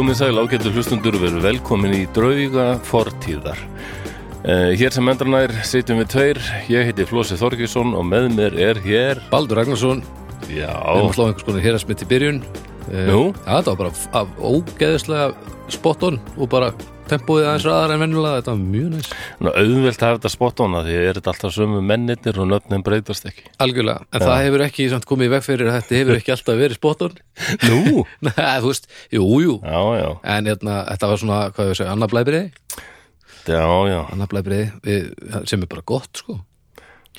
Komið sæl ágættu hlustundur veru velkomin í drauga fortíðar. Uh, hér sem endranær sitjum við tveir, ég heiti Flósi Þorgesson og með mér er hér, Baldur Ragnarsson, já, við erum að slá einhvers konar hérasmitt í byrjun Eh? Já, þetta var bara ógeðislega spot-on og bara tempóið aðeins ræðar en venjulega, þetta var mjög næs Ná, auðvelt að hafa þetta spott ána því er þetta alltaf sömu mennirnir og nöfnin breytast ekki. Algjörlega, en það hefur ekki samt komið í veg fyrir að þetta hefur ekki alltaf verið spot-on Nú? Nei, þú veist, jú, jú Já, já, En hérna, þetta var svona, hvað ég segja, annað blæbriði já, já. Annað blæbriði, sem er bara gott, sko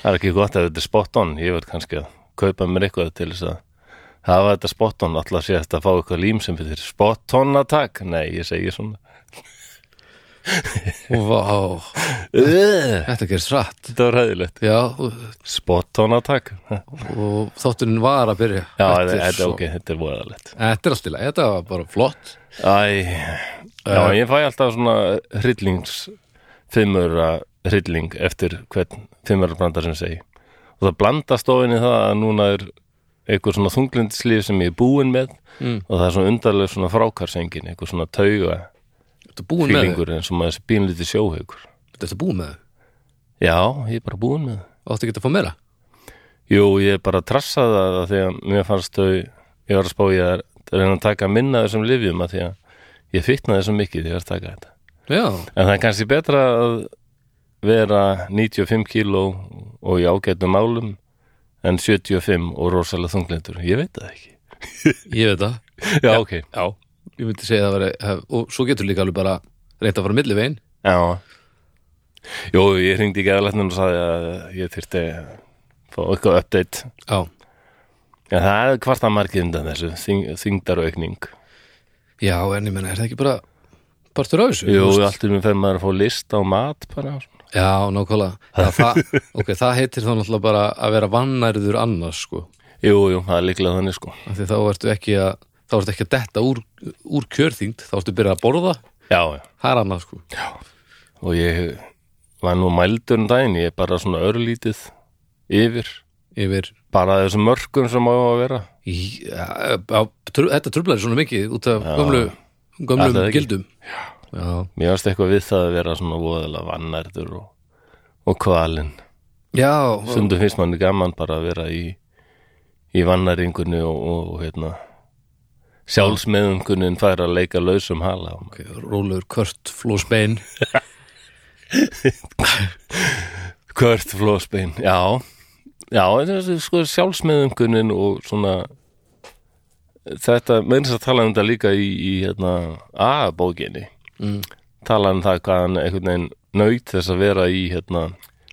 Það er ekki gott að þetta er spot on, ég veit kannski að kaupa mér eitthvað til þess að hafa þetta spot on, alltaf sé þetta að fá eitthvað lím sem fyrir spot on attack. Nei, ég segi svona. Vá, Uh, þetta gerist rætt þetta var hæðilegt. Já, og, þátturinn var að byrja Já, Þetta er svo- ok, þetta er voðalegt. Þetta er allt í lagi, þetta var bara flott. Æ, já, ég fæ alltaf svona hryllings fimmura hrylling eftir hvern fimmura brandar sem segi og það blandast ofinni það að núna er eitthvað svona þunglindislíf sem ég er búinn með Mm. og það er svona undarlega svona frákarsengin eitthvað svona tauga Þetta er búin með þau fílingur eins og maður þessi bínlítið sjóhaugur Þetta er búin með þau Já, ég er bara búinn með það Áttu ekki að fá meira? Jú, ég er bara að trassa það að því að mér fannst þau ég var að spá ég að reyna að taka minna þessum lifjum að því að ég fitnaði svo mikið þegar ég var að taka þetta Já, En það er kannski betra að vera 95 kíló og í ágætum málum en 75 og rosalega þunglindur. Ég veit það ekki. ég veit það Já, ok. Já, ég myndi segja að það veri og svo getur líka alveg bara reynt að fara milli veginn Já. Jú, ég hringdi ekki að læknum og sagði að ég þyrfti að fá eitthvað update. Já, Já, það er hvart að margið undan þessu, þyng, þyngdaraukning. já, en ég menna, er það ekki bara partur á þessu? Jú, allt um fyrir maður að fá list á mat bara. Já, nákvæmlega já, það, Ok, það heitir þá náttúrulega bara að vera vannærður annars, sko Jú, jú, það er líklega þannig sko. af því þá ertu ekki að þá ertu ekki að detta úr, úr kjörþyngd þá ertu byrjað að borða, Já, já. það er annað, sko. Og ég var nú mældur um daginn, ég er bara svona örlítið yfir. yfir? Bara þessum mörgum sem á að vera. Já, þetta trublar svona mikið út af gömlu, gömlum gildum. Já, mér varst eitthvað við það að vera svona voðalega vannærdur og, og kvalinn. Já, stundum finnst manni gaman bara að vera í í vannæringunni og, og, og hérna sjálfsmeðungunin fær að leika lausum hala ok, rólegur kvört flósbein Kurt Flósbein, já já, sko sjálfsmeðungunin og svona þetta, meðins að tala um þetta líka í, í hérna A-bókinni mm. tala um það hvað hann einhvern veginn naut þess að vera í hérna,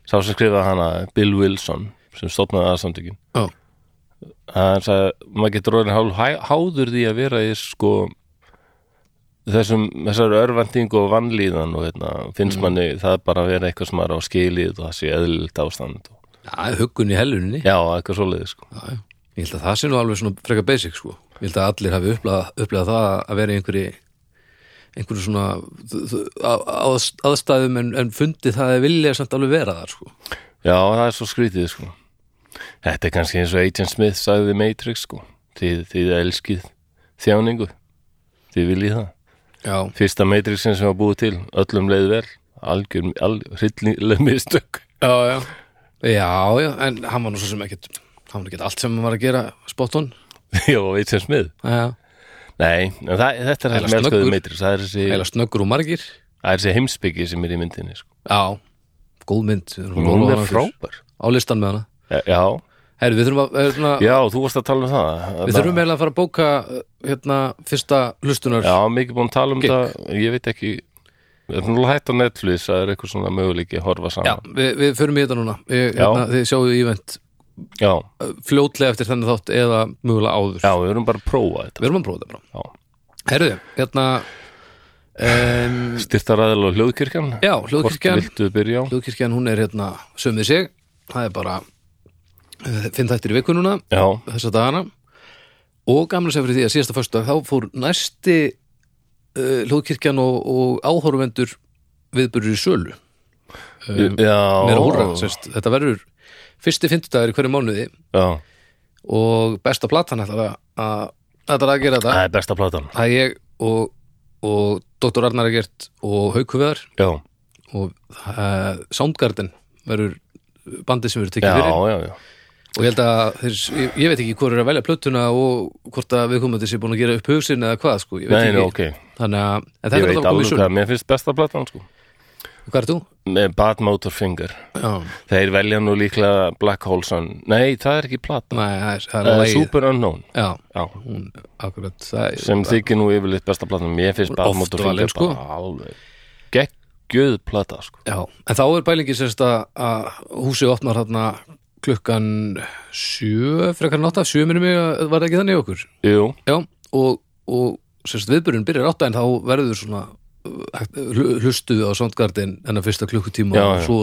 sá sem skrifaði hana Bill Wilson sem stofnaði aðsamtökin Já. Hann sagði maður getur orðin hálf háður því að vera í sko þessum, þessar örvending og vannlíðan og hérna, finnst manni það bara að vera eitthvað sem er á skilið og það sé eðlilt ástand Já, huggun í helluninni já, eitthvað svoleiði sko Já. Ég held að það sé nú alveg svona frekar basic sko. Ég held að allir hafi upplegað, það að vera í einhverju einhverju svona á- á- aðstæðum en, en fundið það að vilja samt alveg vera þar sko. já, það er svo skrítið sko þetta er kannski eins og Agent Smith sagði Matrix sko. Þið, þið elskið þjáningu. Þið viljið það. Já, fyrsta Matrixin sem var búið til öllum leið vel. Algjör, algjör hryllileg mistök. Já, já. Já, já, en hann var nú svo sem ekkert hann var ekkert allt sem hann var að gera spot on. Já, veit sem smið Já, nei, það, þetta er Eila sem elskuðu snöggur. Matrix það er þessi, eða snöggur og margir. Það er þessi heimsbyggi sem er í myndinni sko. Já, góð mynd. Hún er frábær. Á listan með hana já, já, þurfum að, að, já, þú varst að tala um það. Við þurfum eiginlega að fara að bóka uh, hérna, fyrsta hlustunar. Já, mikið búin að tala um Gigg. það. Ég veit ekki við erum alveg hætt á Netflix það er eitthvað svona möguleiki að horfa Já, saman við, við förum í þetta núna. Hérna, Þið sjáu ívent já, fljótlega eftir þennan þátt eða mögulega áður. Já, við erum bara að prófa þetta. Við erum að prófa þetta Já. Herruði, hérna um, styrtaræðil og hljóðkirkjan. Já, hljóðkirkjan. Hljóðkirkjan, hún er hérna sömðið sig. Það er bara finn þættir í viku núna já, þessa dagana. Og gamla sem fyrir því að síðasta föstu þá fór næsti uh, hljóðkirkjan og, og áhorfendur viðburður í sölu. Um, já. meira sérst, þetta verður fyrsti fimmtudagur í hverju mánuði. Já, og besta platan ætlar að, að, ætlar að gera þetta. Það er besta platan. Það er ég og og Dr. Arnar Egert og Haukuveðar já, og uh, Soundgarden verður bandið sem verður já, tekið fyrir. já, já. Og ég held að þeir, ég, ég veit ekki hvort er að velja plötuna og hvort að við komum þessi búin að gera upp hugsin eða hvað sko, ég veit Nei, ekki. nei, ok, þannig að, en þetta ég er alltaf komið í hvað mér finnst besta platan sko. Hvað er þú? Bad Motor Finger. Já, þeir velja nú líklega Black Hole Sun nei, það er ekki plata nei, það er, það uh, er. Super Unknown. Já, já, hún, akkurat er, sem þykir nú yfirleitt besta platan. Mér finnst Bad Oft Motor valin, Finger sko. alveg geggjöð plata sko. En þá er bælingi sérst að, húsið opnar þarna klukkan sjö, frekar nátt af sjö minnum mig að var ekki þannig okkur? Jú, Já, og, og sérst viðburinn byrjar átta en þá verður svona uh, hlustuðu á Soundgarden enn að fyrsta klukkutíma Já, og svo,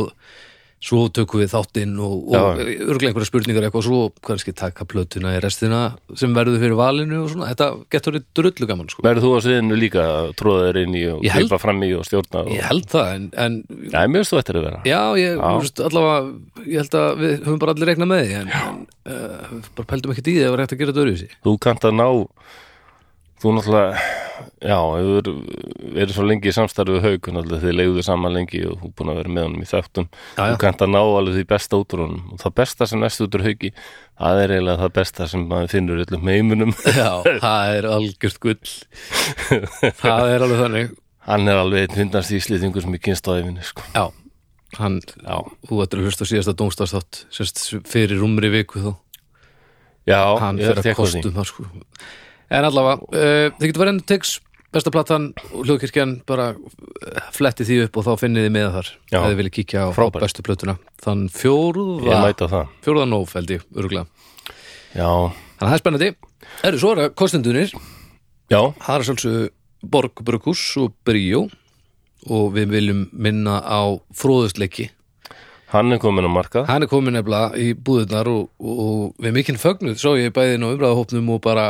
svo tökum við þáttinn og, og Já. örglega einhverja spurningar eitthvað og svo kannski taka plötuna í restina sem verður fyrir valinu og svona, þetta getur verið drullu gaman sko. verður þú á sviðinu líka að tróða þér inn í og gripa fram í og stjórna og... Ég held það, en, en Nei, mér finnst þú ættir að vera Já, ég, Já. Veist, allavega, ég held að við höfum bara allir reiknað með því en, en uh, bara pældum ekki í því að það var hægt að gera þetta öruvísi þú kannt að ná þú náttúrulega já, hefur verið svo lengi í samstarfi við haug þið leiðu saman lengi og þú er búin að vera með honum í þáttum. Þú kannt að ná alveg því besta út úr honum. Og það besta sem næst út úr haugi það er eiginlega það besta sem maður finnur öllum heimunum Já, það er algjört gull. Það er alveg þannig. Hann er alveg einn hundast íslýtingur sem ég kynst á æfinni sko. Já, hann, já, þú ættir að hlusta síðasta dómstafstátt sérst fyrir rúmri viku þá. Já, hann ég er að kostum það sko En allavega, uh, þið getur verið enn teks besta platan hljóðkirkjan bara uh, fletti því upp og þá finnið þið með þar Já. þið viljið kíkja á, á Frábært. bestu plötuna. Þann ég fjóruða mæta það. fjóruða nóf held ég, örgulega já, Þannig að það er spennandi. Eru svo er það kostendunir já, Það er svolítið Borg Brukus og Bríó. Og við viljum minna á fróðustleiki hann er komin á markað. Hann er komin nefnilega í búðurnar og, og við mikinn fögnuð svo ég bæði inn á umræðahópnum og bara,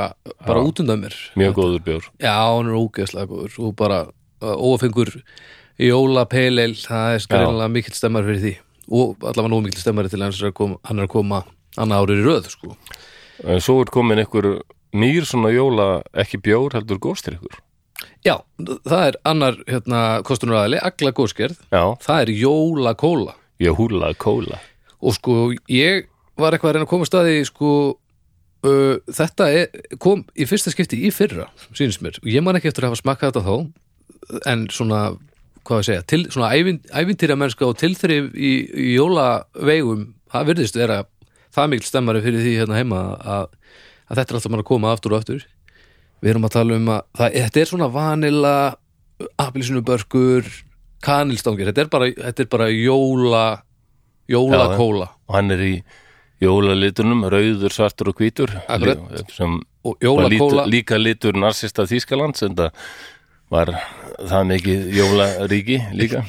bara út undan mér. Mjög góður bjór. Já, hann er ógeðslega góður og bara uh, ófengur jóla peileil, það er skrænilega mikill stemmar fyrir því. Og allavega nóg mikill stemmari til hans er að koma, hann er að koma annað árið í röð sko. en svo er komin einhver nýr svona jóla ekki bjór heldur góstir ykkur Já, það er annar hérna, kostunaræðali, agla góðskerð það er Jóla Kóla og sko ég var eitthvað að reyna að koma að staði sko uh, þetta er, kom í fyrsta skipti í fyrra sínst mér. Og ég man ekki eftir að hafa smakkað þetta þá en svona hvað að segja, til, svona ævin, ævintýra mennska og tilþrif í, í jólaveigum það virðist vera það mikil stemmari fyrir því hérna heima að, að þetta er alltaf mann að koma aftur og aftur. Við erum að tala um að það, þetta er svona vanila appilsinubörkur kanilstangir, þetta er bara, þetta er bara jóla jólakóla. Og hann er í jólalitunum rauður, svartur og hvítur. Sem og líka litur narsista Þýskalands en það var það mikið jólaríki líka?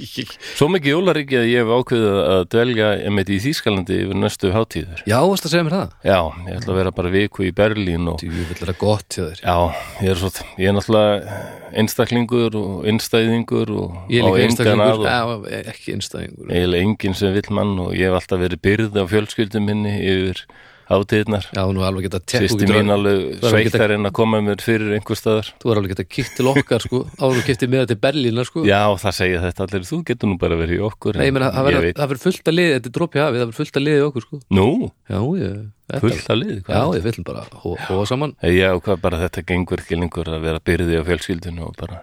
Svo mikið jólaríki að ég hef ákveðið að dvelja einmitt í Þýskalandi yfir næstu hátíður já, varst að segja mér það? Já, ég ætla að vera bara viku í Berlín og Jú, vil vera gott hjá þér. Já, ég er svo ég er náttúrulega einstaklingur og einstæðingur og ég er líka einstaklingur, og já, ekki einstæðingur eiginlega enginn sem vill mann og ég hef alltaf verið byrð á fjölskyldum minni yfir hátíðnar já, nú er alveg geta te- þú Sýsti mín alveg- sveittar en að koma mér fyrir einhver staðar. Þú er alveg geta kipt til okkar sko. Áður og kiptið með þetta til Berlína sko. Já, það segja þetta allir, þú getur nú bara verið í okkur Nei, meina, það verður fullt að liði, þetta er dropi hafið, það verður fullt að liði okkur sko. Nú, já, ég, fullt að lið já, ég vil bara hóa saman. Já, hvað bara þetta gengur ekki lengur að vera byrði á fjölskyldinu og bara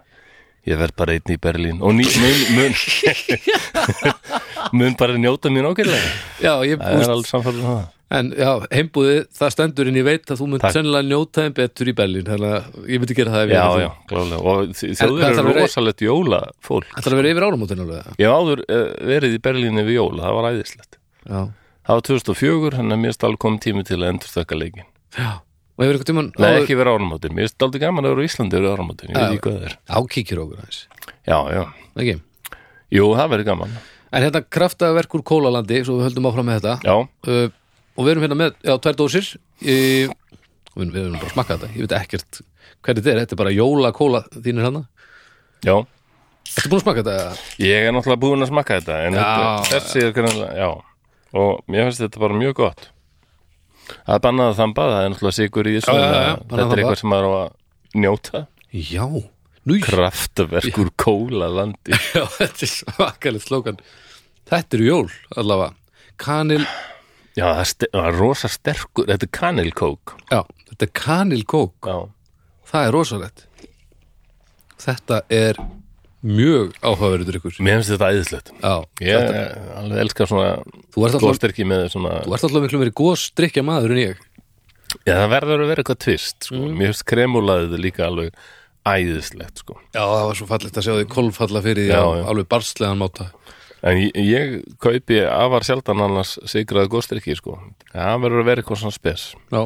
ég verð bara einn í Berlín. Og ný, mun, mun, mun bara njóta mín ákveðlega já, ég, Það er alveg samfæður það. En já, heimbúðið, það stendur en ég veit að þú Takk. sennilega njóta þeim betur í Berlín þannig að ég myndi gera það Já, já, klálega og þjóður þarf að eru rosalegt jóla fólk Ætlar að vera yfir áramótin alveg Ég áður uh, verið í Berlín yfir jóla, það var æðislegt. Já, Það var 2004, hann er mér stál komið tími til að endur stökka leikin já Og hefur eitthvað tímann Nei, ekki verið áramótin, mér er aldrei gaman að vera á Íslandi yfir áramótin, ég veit ekki hvað það er. Ákíkir okkur aðeins. Já, já, Ekki? Jú, það verið gaman. En hérna kraftaverk úr kólalandi Svo við höldum áfram með þetta. Já, uh, Og við erum hérna með, já, tvær dósir í, við, við erum bara að smakka þetta. Ég veit ekkert hvernig þetta er. Þetta er bara jóla-kóla þínir hana já. Ertu búin að smakka þetta? Ég er náttúrulega búin að smakka þetta en Já. þetta, er grannlega, já. Og mér finnst þetta bara mjög gott Er að þamba, það er náttúrulega sigur í þessu Já, já, já, já, að bannað þetta er eitthvað sem maður á að njóta. Já, Nú, kraftverk úr kólalandi já, þetta er svakalegt slókan Þetta eru jól, allavega. Kanil, já, það er, er rosa sterkur þetta er kanilkók. Já, þetta er kanilkók. Já, Það er rosalegt. Þetta er mjög áhugaverður ykkur mér finnst þetta æðislegt. Já, ég alveg elskar svona þú ert alltaf, góðstyrki með svona þú ert alltaf miklu verið góðstrykja maður en ég. Já, það verður að vera eitthvað tvist sko. Mm. mér finnst kremulaðið líka alveg æðislegt sko. Já, það var svo fallegt að sjá því kolfalla fyrir því Já, á alveg barslegan máta. En ég, ég kaupi afar sjaldan annars sigraði góðstyrki sko. það verður að vera eitthvað svona spes. Já,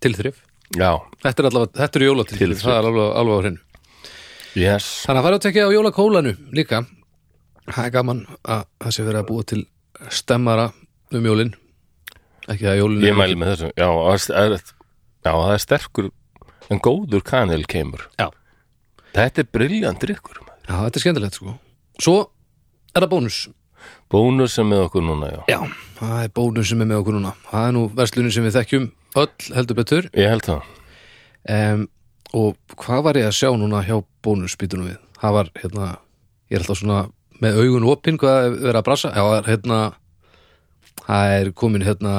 tilþrif. Já, Þetta er allavega, þetta eru jólatilþrif Tilþrif. Það er alveg, alveg á hreinu yes. Þannig að fara að tekja á jólakólanu líka. Það er gaman að það sé verið að búa til stemmara um jólin. Ekki að jólin ég mæli með þessu. Já, það er, já, það er sterkur en góður kanil kemur. Já. þetta er briljant drikkur Já, þetta er skemmtilegt sko. Svo er það bónus. Bónus sem með okkur núna, já. Já, það er bónus sem er með okkur núna. Það er nú verslunin sem við þekkjum öll heldur betur. Ég held það. Um, Og hvað var ég að sjá núna hjá bónus býtunum við? Það var hérna, ég er alltaf svona með augun opinn hvað er verið að brasa Já, það er hérna Það er komin hérna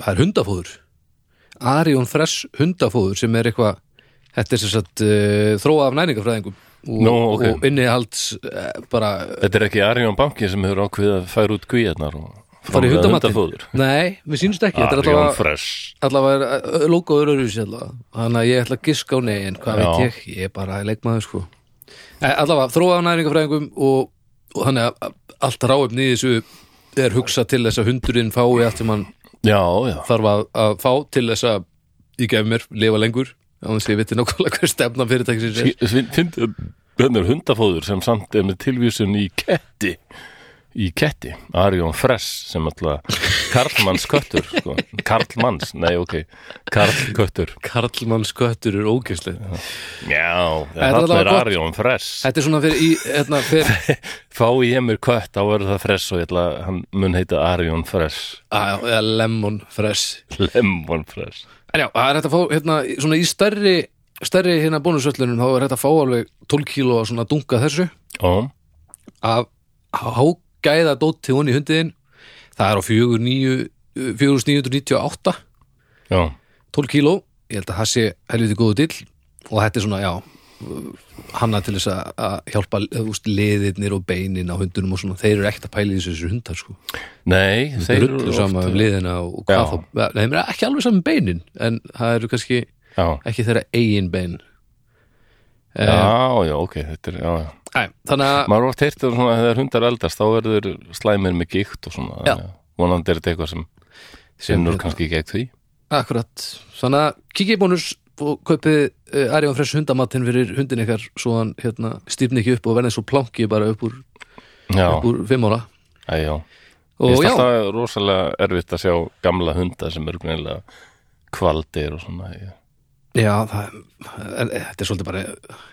Það er hundafóður Arion Fresh hundafóður sem er eitthvað Þetta er sem sagt uh, þróa af næningafræðingum og, Nú, ok. og innihalds uh, bara þetta er ekki Arjón banki sem hefur ákveðið að færa út kvíarnar og hundamatinn hundafóður. Nei, við sínst ekki. Þetta er allavega, Fresh. allavega uh, logoður öruvísi allavega Þannig að ég ætla að giska á nei en hvað Já. veit ég, ég er bara leikmaður sko. Allavega, þróa af næningafræðingum og, og þannig að allt ráefni í þessu er hugsað til þess að hundurinn fái allt sem hann já, já, þarf að, að fá til þess að ég gef mér, lifa lengur. Á þess að ég viti nákvæmlega hver stefna fyrirtækisins er. Finnst þetta er hundafóður sem samt er með tilvísun í ketti í ketti, Arjón Fresh sem alltaf Karlmanns köttur sko. Karlmanns, nei ok. Karlköttur. Karlmanns köttur er ógeðslega já, Þetta er. Arjón Fresh Þetta er svona fyrir í, hérna, fyrir fá ég mér kött, þá verður það Fresh og ég ætla, að hann mun heita Arjón Fresh að, eða lemon fresh Lemon Fresh En já, það er hægt að fá hérna, svona í stærri stærri hérna bónusöllunum þá er hægt að fá alveg 12 kíló að svona dunga þessu. Og að hágæða dótt til hún í hundiðin það er á 4998 já, 12 kíló, ég held að það sé helviti góðu dill. Og þetta er svona, já hanna til þess að- hjálpa veist, liðirnir og beinin á hundunum og svona, þeir eru ekkert að pæla í þessu hundar sko. nei, þeir þeir eru sama um liðina og Já. hvað þá, nei, þeir eru ekki alveg saman beinin en það eru kannski já, ekki þeirra eigin bein. Já, já, ok þetta er, já, já þannig að maður er oft heyrt að svona, þegar hundar eldast þá verður slæmir með gikt og svona að vonandi er þetta eitthvað sem sinnur kannski gegn því. Akkurat, að kikið í bónus og kaupið uh, Arjón Fresh hundamatinn fyrir hundin ykkar svo hann hérna, stýpni ekki upp og verði svo planki bara upp úr, upp úr fimm ára. Æ, já. Og Ég finnst alltaf rosalega erfitt að sjá gamla hunda sem eru greinilega kvaldir og svona já það, en, eh, þetta er svolítið bara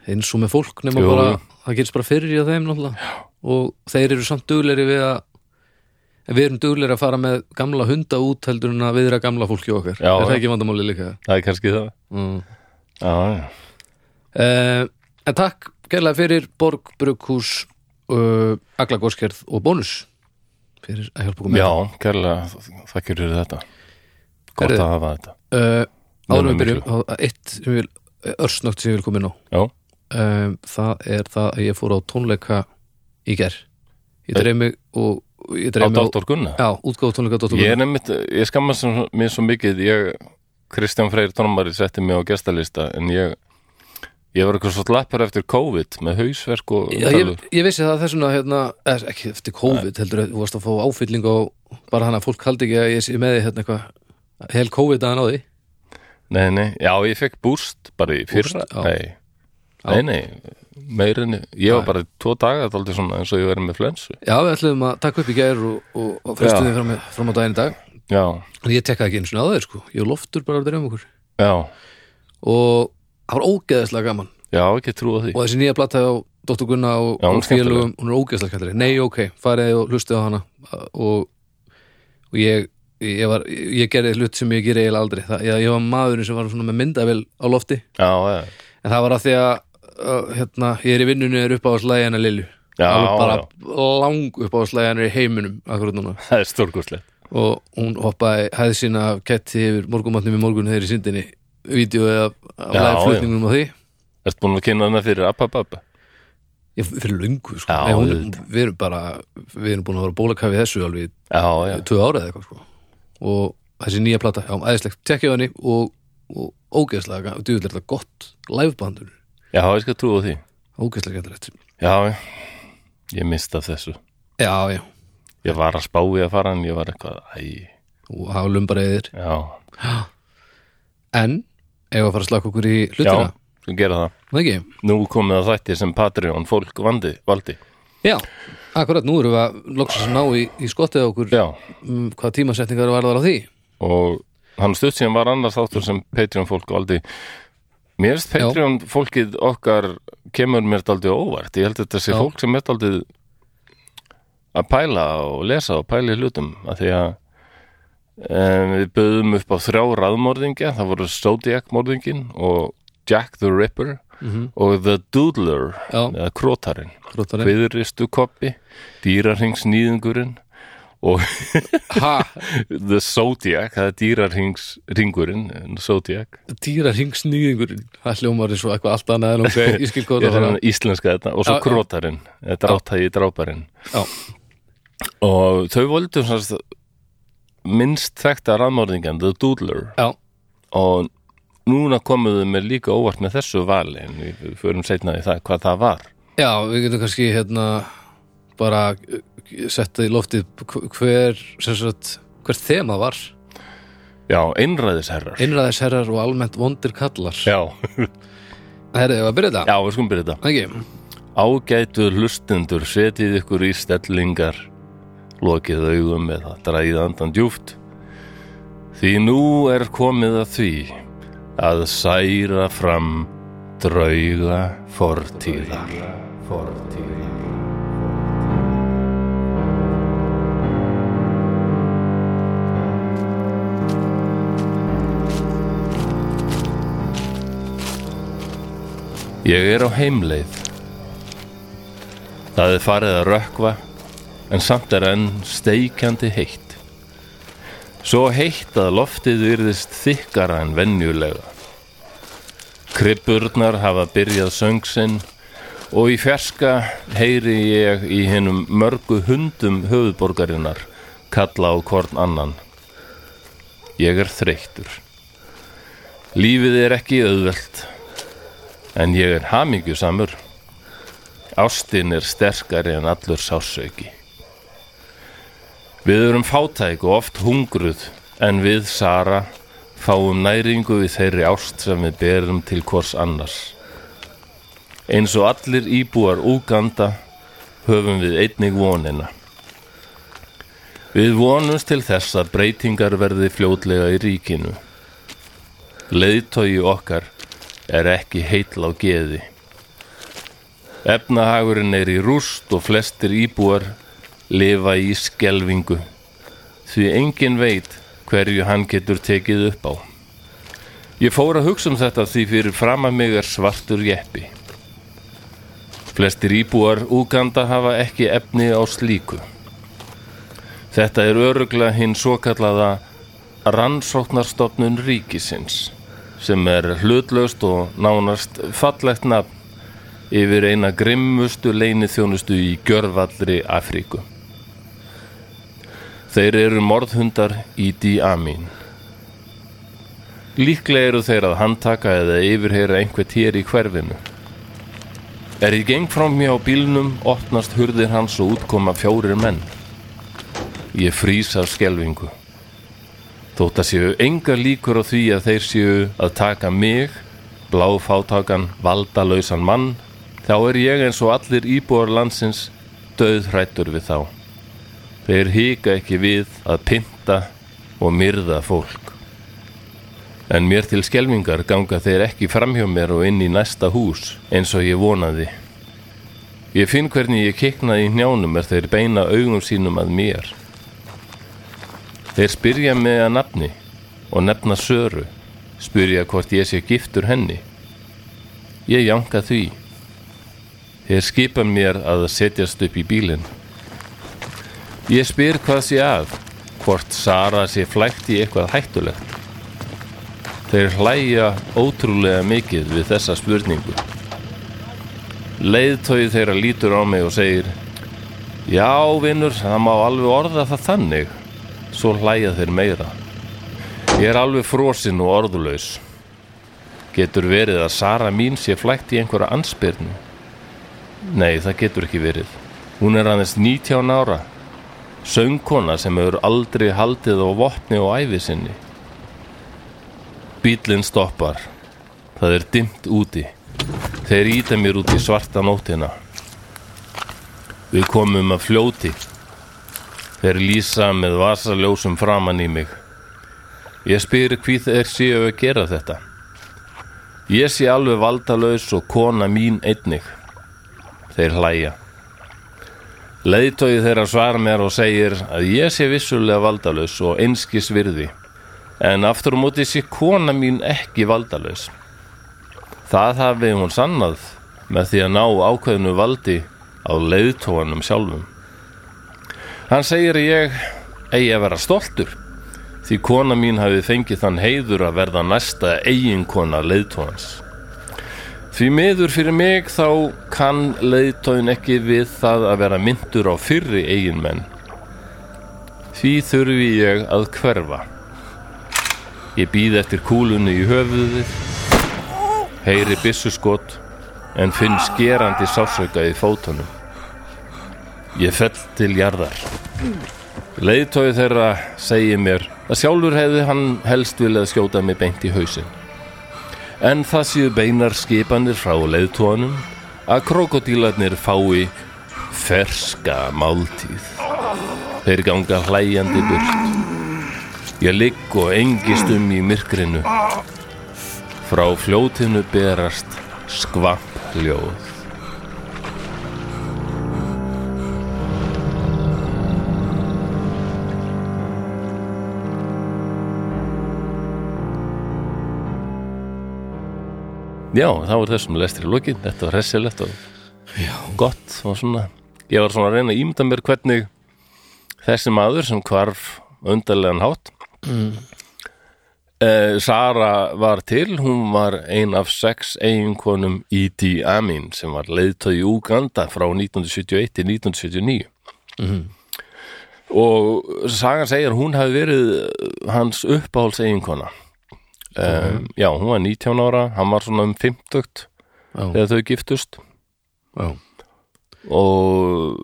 eins og með fólk nema bara. Það gerist bara fyrir í þeim náttúrulega. Og þeir eru samt dugleri við að við erum dugleri að fara með gamla hunda út heldur en að viðra gamla fólki okkar. Já, er það ekki vandamáli líka? Það er kannski það. Mm. já, já, Uh, en takk gerlega fyrir Borg, Brukhús uh, Aglagóskerð og Bónus fyrir að hjálpa okkur með já kærlega þakkir fyrir þetta. Gott Herðu. að hafa þetta. uh, áður við byrjum eitt örsnögt sem ég vil koma inn á. Já, um, það er það að ég fór á tónleika í ger ég dreif mig og ég dreif mig á, Dr. Gunna já, útgáð tónleika Dr. ég er nefnitt, ég skammast mér svo mikið ég, Kristján Freyr Tónmari setti mig á gestalista en ég ég var eitthvað svo lappar eftir COVID með hausverk og Já, ég, ég vissi það þessuna hérna, eða, ekki eftir COVID heldur að þú varst að fá áfylling og bara hann að fólk haldi ekki að ég sé með því hérna eitthvað hel COVID að hann á því Nei, nei, já, ég fekk búst bara í já. Nei. Nei, nei meirinni, ég. Var bara tvo daga þáldi svona eins og ég verið með flensu. Já, við ætlum að taka upp í gær og, og, og frestu Já. því fram, fram á daginn í dag. Já, en ég tekkaði ekki eins og þeir sko. Ég loftur bara að drefa um okkur. Já, og það var ógeðslega gaman. Já, ekki trúa því. Og þessi nýja blata á Dr. Gunna og, hún er félögum, hún er ógeðslega kallari nei, ok, farið og hlustið á hana. Og, og ég ég, var, ég gerði hlut sem ég gerði eiginlega aldrei. Það, ég, ég var maðurinn sem var með myndavel á lofti. Já, já, en það var að því að uh, hérna, ég er í vinnunni er upp á slæðina Lilju bara lang upp á slæðina í heiminum akkurat núna. Það er stórkostlegt. Og hún hoppaði hæði sína af ketti yfir morgumatnum í morgun þegar í syndinni. Vídeo af Já, lægflutningunum á því. Ertu búin að kynna hana fyrir Abba Babba? ég, fyrir löngu sko. Já, Nei, hún, við erum bara við erum búin að vera bólakafi þessu alveg í Já, já, tvö ára eða eitthvað sko. og þessi nýja plata, já, æðislegt. Tekja á henni og, og ógeðslega djúðlega gott livebandur já, ég skal trúa því. Ógeðslega gætilegt Já, ég mista þessu. Já, já, Ég var að spá í að fara en ég var eitthvað Æ, og hafa lumbareiðir já, en, ef að fara að slaka okkur í hlutina? Já, skal gera það. Það ekki? Nú komið að þætti sem Patreon fólk vandi, valdi. Já, akkurat, nú erum við að loksast ná í, í skottið okkur. Já, um, hvað tímasetningar var þar á því? Og hann stutt síðan var annars þáttur sem Patreon fólk valdi Mér finnst. Patreon fólkið okkar kemur mér daldið óvart Ég held að þetta sé Já. fólk sem er daldið að pæla og lesa og pæla í hlutum að því að um, við böðum upp á þrjá raðmorðingja það voru Zodiac morðingin og Jack the Ripper Mhm. og The Doodler eða Krótarinn. Kviðristu koppi Dýrarhingsnýðingurinn og Ha, The Zodiac það er dýrarhingsringurinn Zodiac. Dýrarhingsnýðingurinn Það hljómar eins og eitthvað allt annað en ok, ég skil Ég það íslenska þetta og svo krótarinn dráttægi dráparinn. Já, og þau voldu semst, minnst þekkta raðmörðingan The Doodler. Já, og núna komuðu mér líka óvart með þessu vali en við, förum í það hvað það var. Já, við getum kannski hérna bara setta í loftið hv- hver, sem sagt, hver þema var? Já, einræðisherrar. Einræðisherrar og almennt vondir kallar. Já, Herrið, ég var að byrja þetta? Já, við skulum byrja þetta. Ekki, Ágætu hlustendur setið ykkur í stellingar lokið augum eða dræðið andan djúft því nú er komið að því að særa fram drauga fortíðar fortíðar Ég er á heimleið Það er farið að rökkva en samt er enn steikjandi heitt. Svo heitt að loftið yrðist þykkara en venjulega. Kribburnar hafa byrjað söngsinn og í fjarska heyri ég í hinnum mörgu hundum höfuðborgarinnar kalla á hvorn annan. Ég er þreyttur. Lífið er ekki auðvelt, en ég er hamingjusamur. Ástin er sterkari en allur sásauki. Við erum fátæk og oft hungruð, en við, Sara, fáum næringu við þeirri ást sem við berum til hvors annars. Eins og allir íbúar Úganda höfum við einnig vonina. Við vonumst til þess að breytingar verði fljótlega í ríkinu. Leiðtogi okkar er ekki heitl á geði. Efnahagurinn er í rúst og flestir íbúar lifa í skelvingu því engin veit hverju hann getur tekið upp á. Ég fór að hugsa um þetta því fyrir fram að mig er svartur jeppi. Flestir íbúar Úganda hafa ekki efni á slíku. Þetta er öruglega hinn svo kallaða rannsóknarstofnun ríkisins sem er hlutlaust og nánast fallegt nafn yfir eina grimmustu leinithjónustu í gjörvallri Afríku. Þeir eru morðhundar í Di-Amin. Líklega eru þeir að handtaka eða yfirheyra einhvert hér í hverfinu. Er ég geng frá mér á bílnum, opnast hurðir hans og útkoma fjórir menn. Ég frýs af skelvingu. Þótt að séu enga líkur á því að þeir séu að taka mig, bláfátakan, valdalausan mann, þá er ég eins og allir íbúar landsins döðhrættur við þá. Þeir hika ekki við að pynta og myrða fólk. En mér til skelvingar ganga þeir ekki framhjá mér og inn í næsta hús eins og ég vonaði. Ég finn hvernig ég kiknaði í njánum er þeir beina augum sínum að mér. Þeir spyrja mig að nafni og nefna Söru, spyrja hvort ég sé giftur henni. Ég janka því, Þeir skipa mér að setjast upp í bílinn. Ég spyr hvað sé að, hvort Sara sé flækt í eitthvað hættulegt. Þeir hlæja ótrúlega mikið við þessa spurningu. Leiðtóið þeirra lítur á mig og segir Já, vinnur, það má alveg orða það þannig. Svo hlæja þeir meira. Ég er alveg frosinn og orðulaus. Getur verið að Sara mín sé flækt í einhverja ansbyrnu? Nei, það getur ekki verið. Hún er aðeins 19 ára. Söngkona sem hefur aldrei haldið á vopni og æfi sinni. Bílinn stoppar. Það er dimmt úti. Þeir íta mér út í svarta nótina. Við komum að fljóti. Þeir lýsa með vasaljósum framann í mig. Ég spyr hví þeir séu að gera þetta. Ég sé alveg valdalaus og kona mín einnig. Þeir hlæja. Leiðtóið þeirra svar mér og segir að ég sé vissulega valdalaus og einskis virði. En aftur á móti sé kona mín ekki valdalaus. Það hafi hún sannað með því að ná ákveðinu valdi á leiðtóanum sjálfum. Hann segir að ég eigi að vera stoltur því kona mín hafi fengið þann heiður að verða næsta eiginkona leiðtóans. Því miður fyrir mig þá kann leiðtóin ekki við það að vera myndur á fyrri eiginmenn. Því þurfi ég að hverfa. Ég býð eftir kúlunni í höfuðið, heyri byssuskot en finn skerandi sásauka í fótunum. Ég fell til jarðar. Leiðtói þeirra segir mér að sjálfur hefði hann helst viljað skjóta mig beint í hausin. En það séu beinar skipanir frá leiðtóanum að krokodílarnir fái ferska máltíð. Þeir ganga hlæjandi burt. Ég ligg og engist um í myrkrinu. Frá fljótinu berast skvapp hljóð. Já, þá er þessum lestri lokið, þetta var hressilegt og Já. gott og svona, ég var svona að reyna að ímynda mér hvernig þessi maður sem hvarf undarlegan hátt mm. Sara var til, hún var ein af sex eiginkonum Idi Amin sem var leiðtöð í Uganda frá 1971 til 1979 Mhm. og sagan segir hún hafi verið hans uppáhalds eiginkona um, já, hún var 19 ára hann var svona um 50 Já. þegar þau giftust Já. og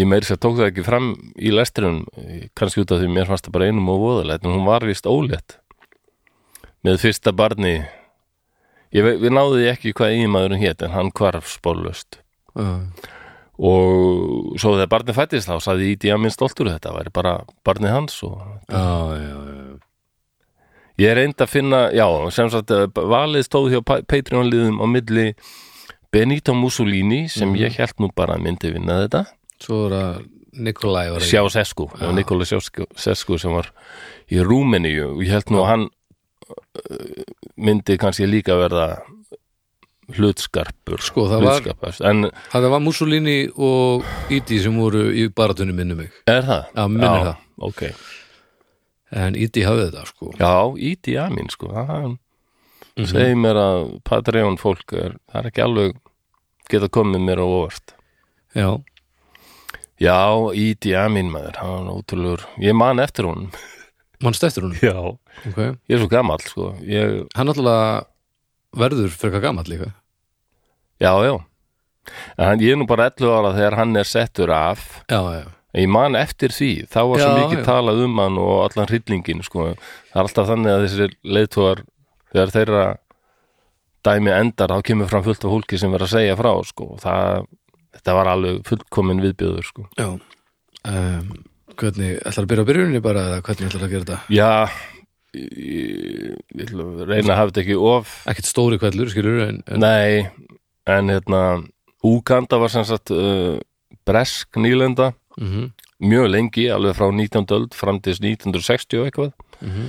ég meiri sér tók það ekki fram í lesturinn, kannski út af því mér fannst það bara einum og voðalegt, en hún var vist ólétt með fyrsta barni ég, við náðu því ekki hvað eiginmaðurinn hét en hann hvarf spórlust Já. og svo þegar barnið fættist þá sagði Ídi að minn stoltur þetta væri bara barnið hans og já, já. Ég reyndi að finna, já, sem sagt eh, valið stóð hjá Pa- Patreon-liðum á milli Benito Mussolini sem ég held nú bara að myndi vinna þetta. Svo er að Nikolai var Sjá Sesku, Nikola Sesku sem var í Rúmeníu. Og ég held nú að hann uh, myndi kannski líka verða hlutskarpur Sko, það var- en Það var Mussolini og Ídi sem voru í baratunni minni mig. Er það? Já, minnir það. ok, En Ídi hafði þetta sko. Já, Ídi Amin sko, það Mhm. segir mér að Patreon fólk er, það er ekki alveg geta komið mér á óvart. Já, já, Ídi Amin maður, hann var ótrúlegur. Ég man eftir honum. Mannst eftir hún já, okay. ég er svo gamall sko. Ég, Hann alltaf verður frekar gamall líka. Já, já. En ég er nú bara 11 ára þegar hann er settur af. Já, já, Ég man eftir því. Þá var svo Já, mikið já. talað um hann og allan hryllingin, sko. Það er alltaf þannig að þessir leiðtúar, þegar þeirra dæmi endar, þá kemur fram fullt af hólki sem verður að segja frá, sko. Það, þetta var alveg fullkomin viðbjöður, sko. já. Um, Hvernig, ætlar að byrja á byrjunni bara eða hvernig ætlar að gera þetta? Já, ég, ég ætla að reyna að hafa þetta ekki of Ekkert stóri kvellur, skilur en, en Nei, en hérna Úganda var sem sagt uh, bresk nýlenda mm mjög lengi, alveg frá 19. öld fram til 1960 og eitthvað Mhm.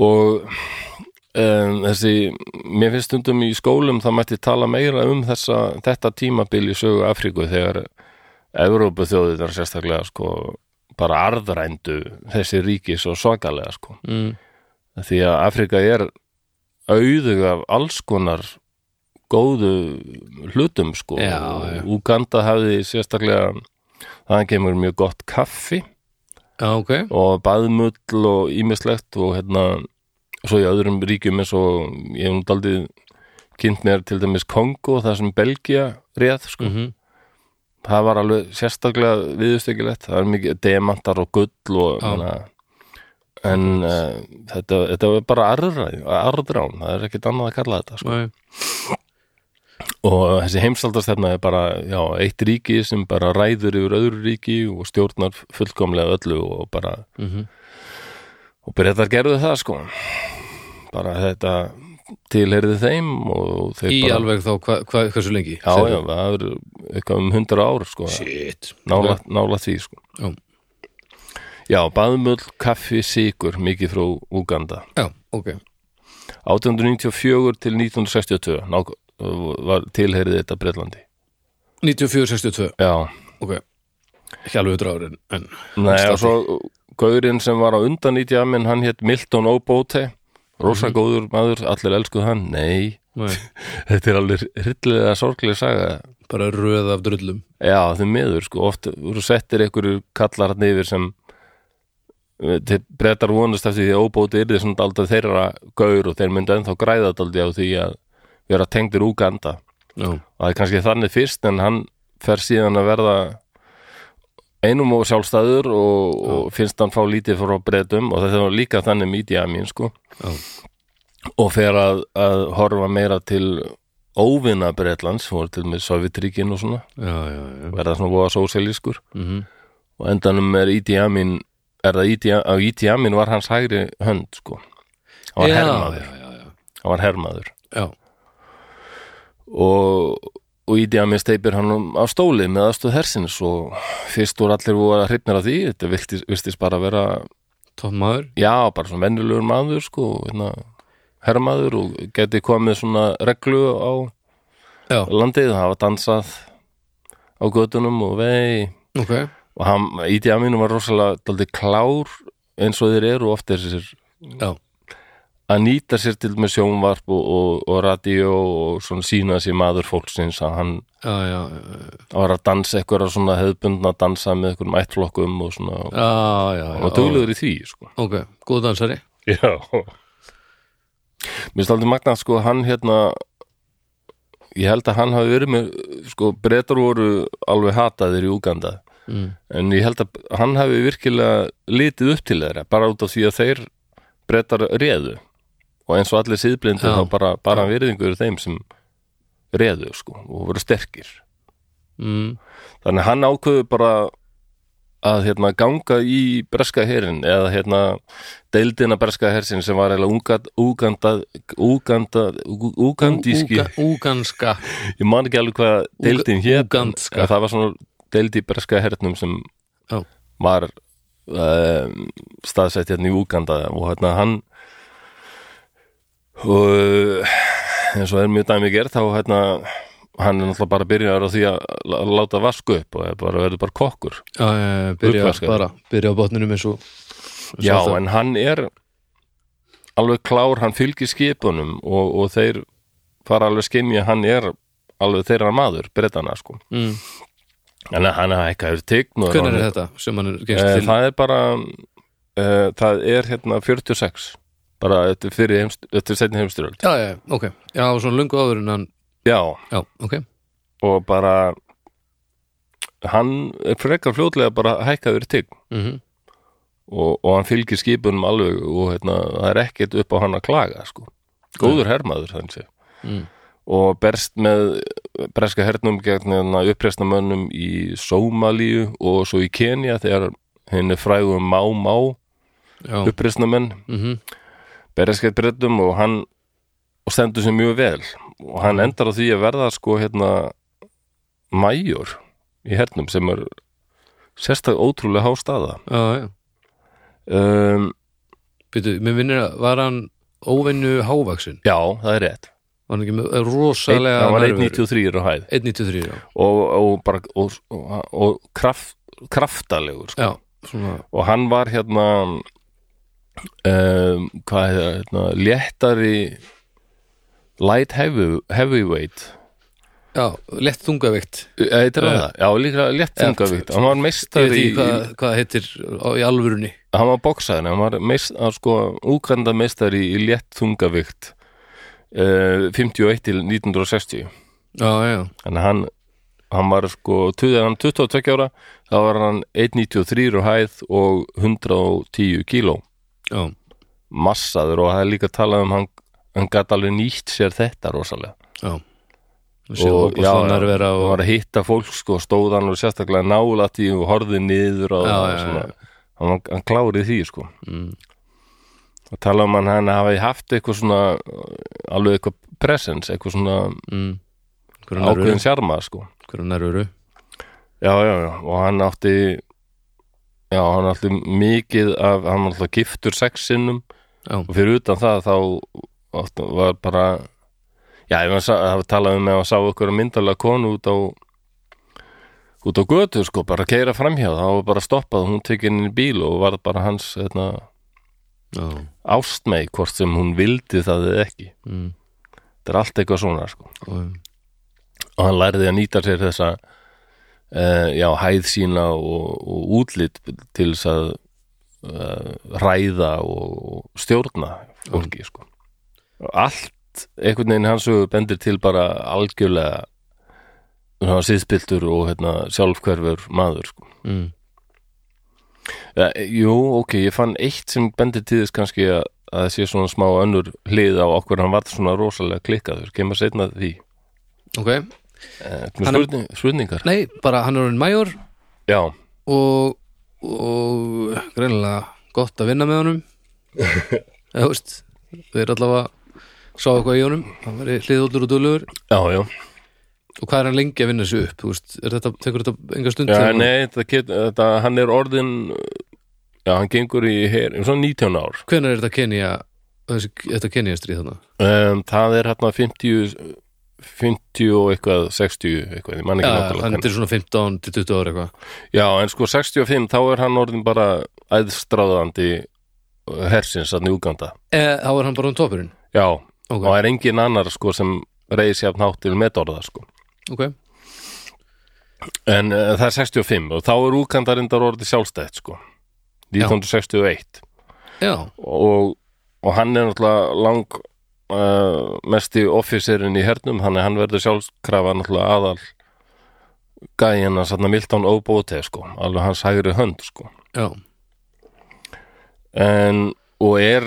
og um, þessi, mér finnst stundum í skólum það mætti tala meira um þessa, þetta tímabil í sögu Afríku þegar Evrópu þjóðir sérstaklega sko bara arðrændu þessi ríki svo svakalega sko mm. því að Afrika er auðug af alls konar góðu hlutum sko. Uganda hafði sérstaklega það kemur mjög gott kaffi Já, ok og baðmull og ímislegt og hérna svo í öðrum ríkjum eins og ég hef daldið kynnt mér til dæmis Kongo það sem Belgia réð sko mm það var alveg sérstaklega viðustökilegt það er mikið demantar og gull og, Já. menna, en uh, þetta, þetta var bara arðrán það er ekkert annað að kalla þetta sko. Nei. Og þessi heimsaldastefna er bara já, eitt ríki sem bara ræður yfir öðru ríki og stjórnar fullkomlega öllu og bara Mhm. og breytar gerðu það sko. Bara þetta tilheyrði þeim og þeir Í bara alveg þá, hva, hva, hversu lengi? já, já, það er eitthvað um hundra ár sko. Shit. Nála, nála því sko. Já. já, baðmull, kaffi, sigur mikið frá Uganda Já, ok. 1894 til 1962 ná, var tilheyrið þetta Breitlandi 94-62, já, ok. Ekki alveg 100 árin, en nei og svo gaurinn sem var á undan í djamin hann hétt Milton Obote. Rosa góður maður, allir elskuð hann. Nei, Nei, þetta er alveg hryllilega sorglega saga. Bara röð af drullum. Já, þau miður, sko, oft voru settir einhverju kallar hann yfir sem þeir breytar vonast eftir því að óbóti yrði svona aldrei þeirra gaur og þeir myndu ennþá græða daldi á því að vera tengdir Úganda Já, og það er kannski þannig fyrst en hann fer síðan að verða einum og sjálfstæður og, og finnst hann fá lítið frá breytum og þetta var líka þannig að mín sko. Já, og fer að, að horfa meira til óvinna Breitlands, voru til með Sovjetríkin og svona, já, já, já. verða svona voða sósíalískur Mm og endanum er Idi Amin er það Idi, á Idi Amin var hans hægri hönd sko. Hann var já, hann var hermaður. Já. Og, og Idi Amin steipir hann um á stóli með aðstöð hersins og fyrst voru allir voru að hrifnir af því þetta virtist, virtist bara að vera Tótt maður. Já, bara svona venjulegur maður sko, hérna, hermaður og geti komið svona reglu á Já, landið, hafa dansað á götunum og vei. Ok. Og hann, Idi Amin var rosalega klár eins og þeir eru oft þessir Já, að nýta sér til með sjónvarp og, og, og radíó og svona sína sér maður fólksins að hann já, já, já, var að dansa eitthvað svona hefðbundna að dansa með einhverjum ættflokkum og svona. Og, duglegur í því sko. Ok, góð dansari. Já. Mér staldi magnað sko hann hérna ég held að hann hafi verið með sko breytar voru alveg hataðir í Úganda. Mm. en ég held að hann hafi virkilega litið upp til þeirra bara út af því að þeir breytar réðu og eins og allir síðblindu Já. þá bara, bara virðingur þeim sem réðu sko og voru sterkir Mm. þannig hann ákveðu bara að hérna ganga í breska herin eða hérna deildina breska hersin sem var úganda úgandíski, Úga- Úganska ég man ekki alveg hvað deildin hér, úgandska. það var svona deild í breska hernum sem Já. var um, staðsett hérna í Úganda og hérna hann og eins og er mjög dæmi gert þá hérna hann er náttúrulega bara byrjaður á því að lá- láta vasku upp og bara, verður bara kokkur Já, já, byrja bara Byrja á botninum eins og Já, Sjálfsagt. en hann er alveg klár, hann fylgir skipunum og, og þeir fara alveg skynja, hann er alveg þeirra maður, breytana sko mm. en hann er ekki að tegn og Hvernig er þetta sem hann er gengst Eh, til? Það er bara uh, það er hérna 46 bara þetta er fyrir heimst, þetta er setni heimstyröld Já, já, ok. Já, svona lungu áður en hann Já, Já, ok. Og bara hann er frekar fljótlega bara hækkaður tign. Mm og, og hann fylgir skipunum alveg og hérna, það er ekkert upp á hann að klaga sko. góður hermaður þannig sé Mm. og berst með breska hernum gegn hérna, uppreisnamönnum í Sómalíu og svo í Kenya þegar henni frægum Má Má Já, uppreisnamenn mm bereskeitt breytum og hann og stendur sér mjög vel. Og hann endar á því að verða sko hérna mæjur í hernum sem er sérstak ótrúlega há staða. Já, já. Um, Býtu, mér minnir að var hann óvenju hávaksin já, það er rétt. Var hann ekki með Einn- rosalega hann var nærveru. 1.93 á hæð. 1.93, já. og, og bara og, og, og kraft, kraftalegur sko. já, svona. Og hann var hérna um, hvað er það? Hérna, léttari light heavy, heavyweight. Já, lett þungavikt eitthvað Eh, það, já líka létt þungavíkt hann var meistari ekki hvað, hvað heitir í alvörunni. Hann var bóksaðin, hann var meist, hann sko úkanda meistari í létt þungavíkt uh, 51 til 1960 já, já, að hann hann var sko, tuðið hann 22 ára þá var hann 1.93 á hæð og 110 kíló já, massaður og það er líka talað um hann, hann gat alveg nýtt sér þetta rosalega. Já. Og og og var að hitta fólk sko, stóð hann og sérstaklega nálætt í og horfði niður og Já, og já, svona, já. hann, hann klárið því sko. Mm, og tala um hann hann hafi haft eitthvað svona alveg eitthvað presence eitthvað svona mm, ákveðin sjarma sko. Hverju nærveru. Já, já, já, og hann átti já, hann átti mikið af, hann var alltaf giftur sex sinnum. Já, og fyrir utan það þá var bara já, ef hann sa- hafi talað um hann sá okkur myndalega konu út á út á götu sko, bara keira framhjá þá var bara stoppað, hún tekið inn í bíl og var bara hans hérna, já, ástmei, hvort sem hún vildi það eða ekki, mm, þetta er allt eitthvað svona sko. Og, og hann lærði að nýta sér þessa uh, já, hæð sína og, og útlit til þess að uh, ræða og, stjórna fólki sko. og allt einhvern veginn hans bendir til bara algjörlega síðspiltur og hérna, sjálfhverfur maður sko. mm, ja, jú, ok, ég fann eitt sem bendir til þess kannski að, að það sé svona smá önnur hlið á okkur. Hann var svona rosalega klikkaður, kemur setna því. Ok, spurning, spurningar? Nei, bara hann er orðin major. Já, og og greinilega gott að vinna með honum. Eða veist við erum allavega sá eitthvað í honum. Hann verið hliðóllur og dölur já, já. Og hvað er hann lengi að vinna sig upp veist, þetta, tekur þetta enga stund Já, nei, þetta get, þetta, hann er orðin já, hann gengur í her, um svona 19 ár. Hvenær er þetta Kenya þessi, þetta Kenya stríð þarna? Um, það er hérna 50 50 og eitthvað 60 eitthvað, ég man ekki ja, náttúrulega hann er svona 15 til 20 ára eitthvað. Já, en sko 65, þá er hann orðin bara æðstráðandi hersins að Uganda e, þá er hann bara um topurinn Já, ok, og er engin annar sko sem reyðis jafn hátt til metorða sko. Ok, En uh, það er 65 og þá er Uganda reyndar orðið sjálfstætt sko. 1961 já, og, og hann er náttúrulega lang uh, mesti officerinn í hernum að hann verður sjálfskrafa náttúrulega aðal gæjan að sanna Milton Obote sko, alveg hans hægri hönd sko. Já. En, og er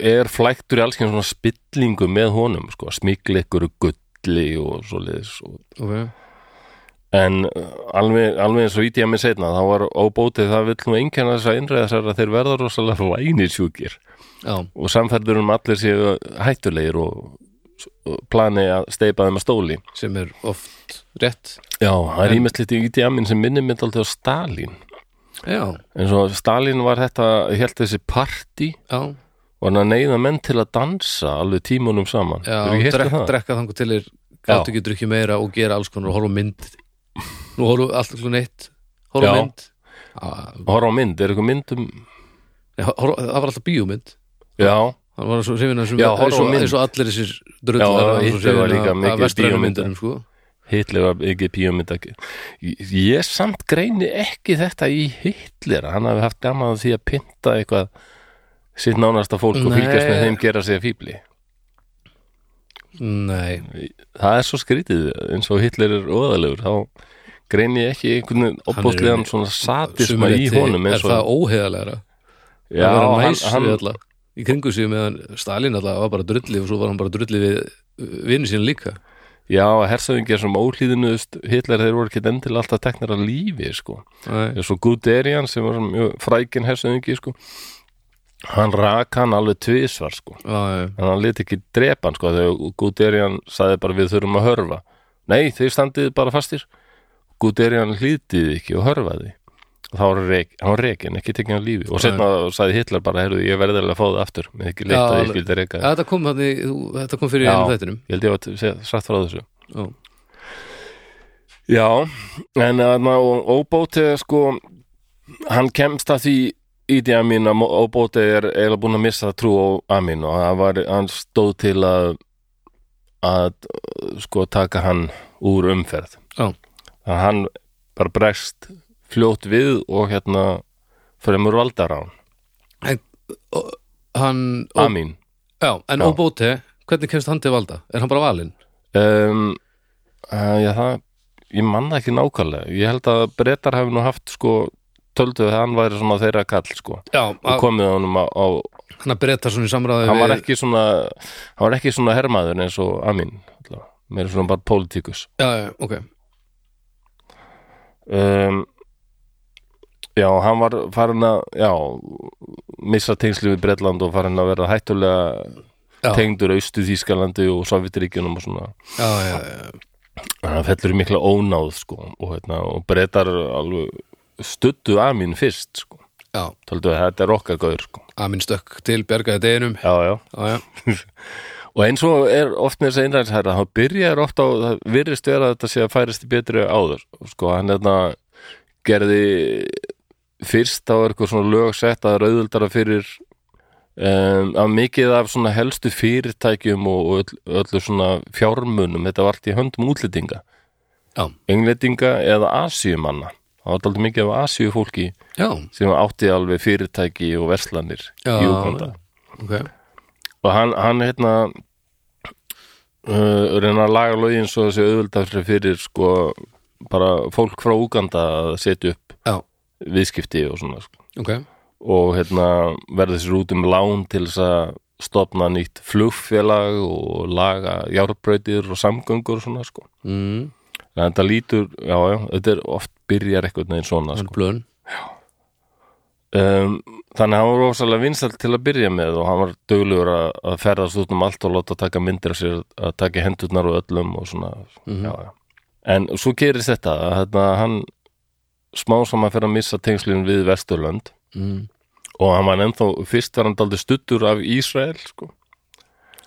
er flæktur í alls svona spillingu með honum sko, smikleikur gulli og svoleiðis og ok, En uh, alveg, alveg eins og í tíma setna þá var óbótið það vill nú einkenna þess að innræða sér að þeir verða rosalega vænisjúkir já, og samferður um allir séu hættulegir og, og plani að steipa þeim að stóli. Sem er oft rétt. Já, það er ímest lítið í tíma sem minnir mynd alltaf á Stalin já, en svo Stalin var þetta hélt þessi partí já, og hann að neyða menn til að dansa alveg tímunum saman. Heyrt um drekka, þangur til er gátt ekki drukkið meira og gera alls konar og horfa mynd. Nú horfa allt okkur neitt horfa mynd. Og horfa mynd, er eitthvað mynd um það var alltaf bíómynd Já, hann var svo hrifin af þessum- eins og, og allir þessir vestrænum bíómynda. myndunum, sko. Hitler var ekki bíómynd ekki. Ég samt greini ekki þetta í Hitler. Hann hafi haft gaman að því að pynta eitthvað sitt nánasta fólk og Nei. fylgjast með þeim gera sig að fíbli. Nei, það er svo skrítið. Eins og Hitler er óðalegur þá greini ég ekki einhvern veginn opbóðslegan svona satisma í honum er og það óheðalegra já, að hann, hann, í kringu sig meðan Stalin alltaf var bara drulli og svo var hann bara drulli við vinnu sín líka. Já, hersöðingir sem ólíðinuðust Hitler þeir voru ekki endilega alltaf teknar að lífi sko. Eins og Guderian sem var mjög frækin hersöðingi sko. Hann rak hann alveg tvisvar sko. Já, en hann lit ekki drepa hann sko þegar Guderian sagði bara við þurfum að hörfa. Nei, þeir standið bara fastir. Guderian hlýtið ekki og hörfaði þá var rek, hann var rekin, ekki tekinn á lífi. Og setna sagði Hitler bara, heyrðu, ég verði alveg að fá það aftur. Með ekki leitt að ég skildi reka Ja, þetta kom, hann, þetta kom fyrir einu þættinum. ég held ég að segja- sagt frá þessu. Já, Já, en að óbóti sko hann kemst að því í því Amin að óbóti er eiginlega búin að missa trú á Amin og hann, var, hann stóð til að að sko taka hann úr umferð. Já. að hann bara bregst fljótt við og hérna fremur valdar á hann Og hann Amin. Já, en óbóti, hvernig kemst hann til valda? Er hann bara valinn? um, já, það, ég manna ekki nákvæmlega. Ég held að brettar hafi nú haft sko töldu að hann væri svona þeirra kall sko. Já, og komið honum á, á hann að breyta svona í samræði hann var ekki svona hann var ekki svona hermaður eins og Amin allavega. meira svona bara pólitíkus. Já, já, ok. Um, já, hann var farin að já, missa tengslu við Bretland og farin að vera hættulega Já, tengdur austu Þýskalandi og Sovjetiríkjunum og svona. Já, já, hann fellur mikla ónáð sko og, hérna, og brettar alveg stuttu Amin fyrst sko. Já. Töldu að þetta er okkar gauður sko. Amin stökk til bjargaði deginum. Já, já. Og eins og er oft með þess að einræðisherra, þá byrjar oft á, það virðist vera að þetta sé að færast í betri áður. Sko, hann hérna gerði fyrst á eitthvað svona lög sett að rauðuldara fyrir um, að mikið af svona helstu fyrirtækjum og, öll, öllu svona fjármunum, þetta var allt í höndum útlendinga. já, Englendinga eða asíumanna. Það var alltaf mikið af asíu fólki já, sem átti alveg fyrirtæki og verslanir Já, í Uganda ok og hann, hann hérna uh, reyna að laga lögin svo þessi auðvöldafri fyrir sko bara fólk frá Úganda að setja upp viðskipti og svona sko. ok. Og hérna verða þessi út um lán til þess að stopna nýtt flugfélag og laga járbrautir og samgöngur og svona sko. Mm, en þetta lítur, já já, þetta er oft byrjar eitthvað neginn svona sko. um, þannig að hann var rosalega vinsælt til að byrja með og hann var duglegur að, að ferðast út um allt og láta taka myndir af sér að taka hendurnar og öllum og svona. Mhm. já, já. en svo gerist þetta að hérna, hann smá saman fyrir að missa tengslinn við Vesturlönd. Mm, og hann var ennþá, fyrst var hann daldi stuttur af Ísrael sko.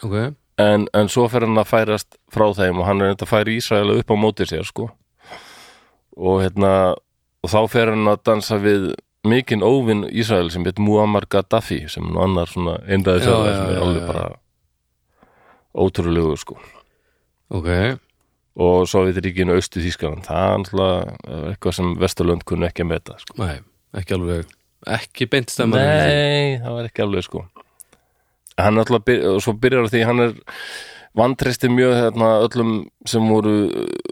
Ok, en, en svo fer hann að færast frá þeim og hann er enda að færa Ísrael upp á móti sér sko. og hérna og þá fer hann að dansa við mikinn óvinn Ísrael sem heit Muammar Gaddafi sem nú annar svona einræði þjóðar sem er alveg bara ótrúlegu sko. Ok og Sovjetiríkinu austu Þýskaland það er alltaf eitthvað sem Vesturlönd kunni ekki að meta sko. Nei, ekki alveg Ekki beint stemmar Nei, það var ekki alveg sko. Hann alltaf, byr, og svo byrjar því hann er vantreysti mjög hérna, öllum sem voru uh,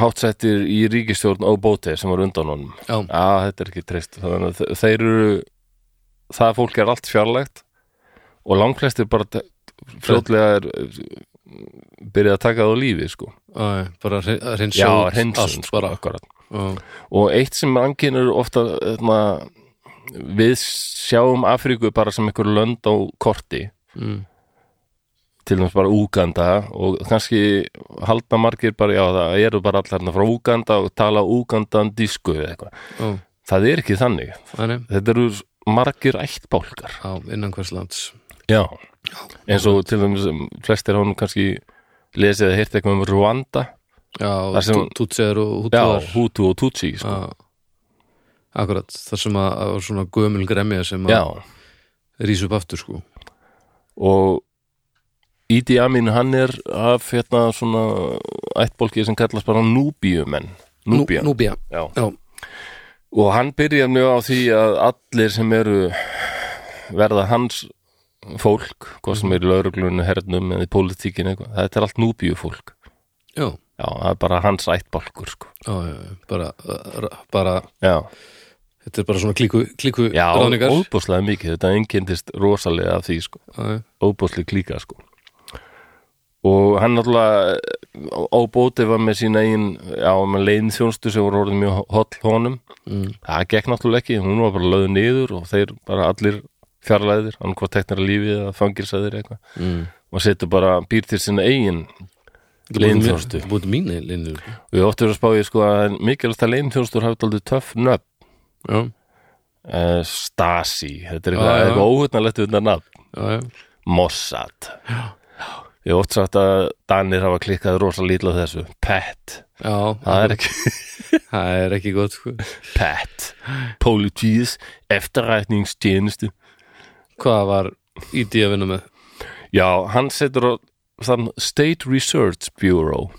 hátsettir í ríkistjórn á bóti sem voru undan honum. Já, Já, þetta er ekki treyst. Þannig að þe- þeir eru það fólk er allt fjarlægt og langflestir bara fljótlega er uh, byrjað að taka það á lífi sko. Æ, bara hrein- að hreinsa Já, út hreinsun allt sko, akkurat. Já, og eitt sem ankynur ofta hérna, við sjáum Afríku bara sem einhver lönd á korti. Mm, til dæmis bara Úganda og kannski halda margir bara, já það eru bara allar hérna frá Úganda og tala úgandandísku eða eitthvað, já, það er ekki þannig. Þannig þetta eru margir ættbálkar. Já, innan hvers lands. Já, eins og til dæmis um, flestir honum kannski lesið eða heyrt eitthvað um Rwanda. Já, tútseður og já, hútuðar Hutu og Tutsi sko. Akkurat Það sem að, að svona gömul gremja sem að rís upp aftur sko. Og Idi Amin hann er af hérna svona ættbólki sem kallast bara Núbíumenn. Núbían, Nú, Núbía, já. Já, og hann byrjar mjög á því að allir sem eru verða hans fólk, hvað sem er í lauruglunni hernum eða í pólitíkin eitthvað, þetta er allt núbíu fólk já, já, það er bara hans ættbálkur sko. já, já, já, bara, bara já, þetta er bara svona klíku, klíku já ráðningar. óbúslega mikið, þetta einkendist rosalega af því, sko, Já, já, óbúslega klíka sko. Og hann náttúrulega óbóti var með sína eigin já, með leiðin þjónstu sem voru orðið mjög holl honum, mm, það gekk náttúrulega ekki. Hún var bara lögð niður og þeir bara allir fjarlæðir, hann hvað teknar að lífið eða fangilsæðir eitthvað. Mm. og setur bara býr til sinna eigin leinþjónustu Þetta búið mín leinþjónustu og ég ótti verið að spá ég sko að mikilvægt að leinþjónustur hafi aldrei töff já, uh, Stasi, þetta er Já, eitthvað, já. eitthvað óhugnalegt þetta nafn. Já, já. Mossad. Ég hef oft sagt að Danir hafa klikkað rosa lítla á þessu. Pet, já það er ekki það er ekki gott sko. Pet, Politíðs eftirrætningstjenestu hvað var ID að vinna með? Já, hann setur á þann State Research Bureau.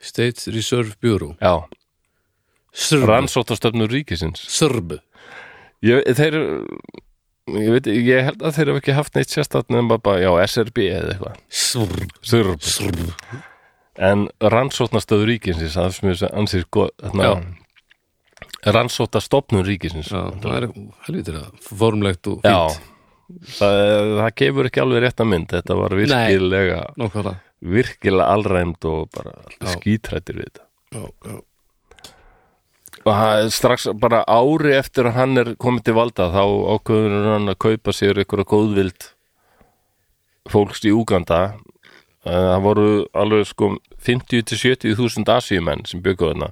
State Reserve Bureau. Já, rannsóttastöfnur ríkisins. Sörbu. ég, þeir ég, veit, ég held að þeir hafa ekki haft neitt sérstætt nefn bara, já, SRB eða eitthvað. Sörbu. Sörb. Sörbu. en rannsóttastöfur ríkisins það er sem ég ansið þarna, rannsóttastofnun ríkisins. Já, það er helvitir að formlegt og fínt það, það gefur ekki alveg rétta mynd. Þetta var virkilega nákvæmlega. virkilega alræmd og bara skítrættir við þetta. Já, já. og hann, strax bara ári eftir að hann er komið til valda þá ákveður hann að kaupa sér einhverja góðvild fólks í Úganda. Það voru alveg sko 50-70 þúsund asíumenn sem byggu þarna.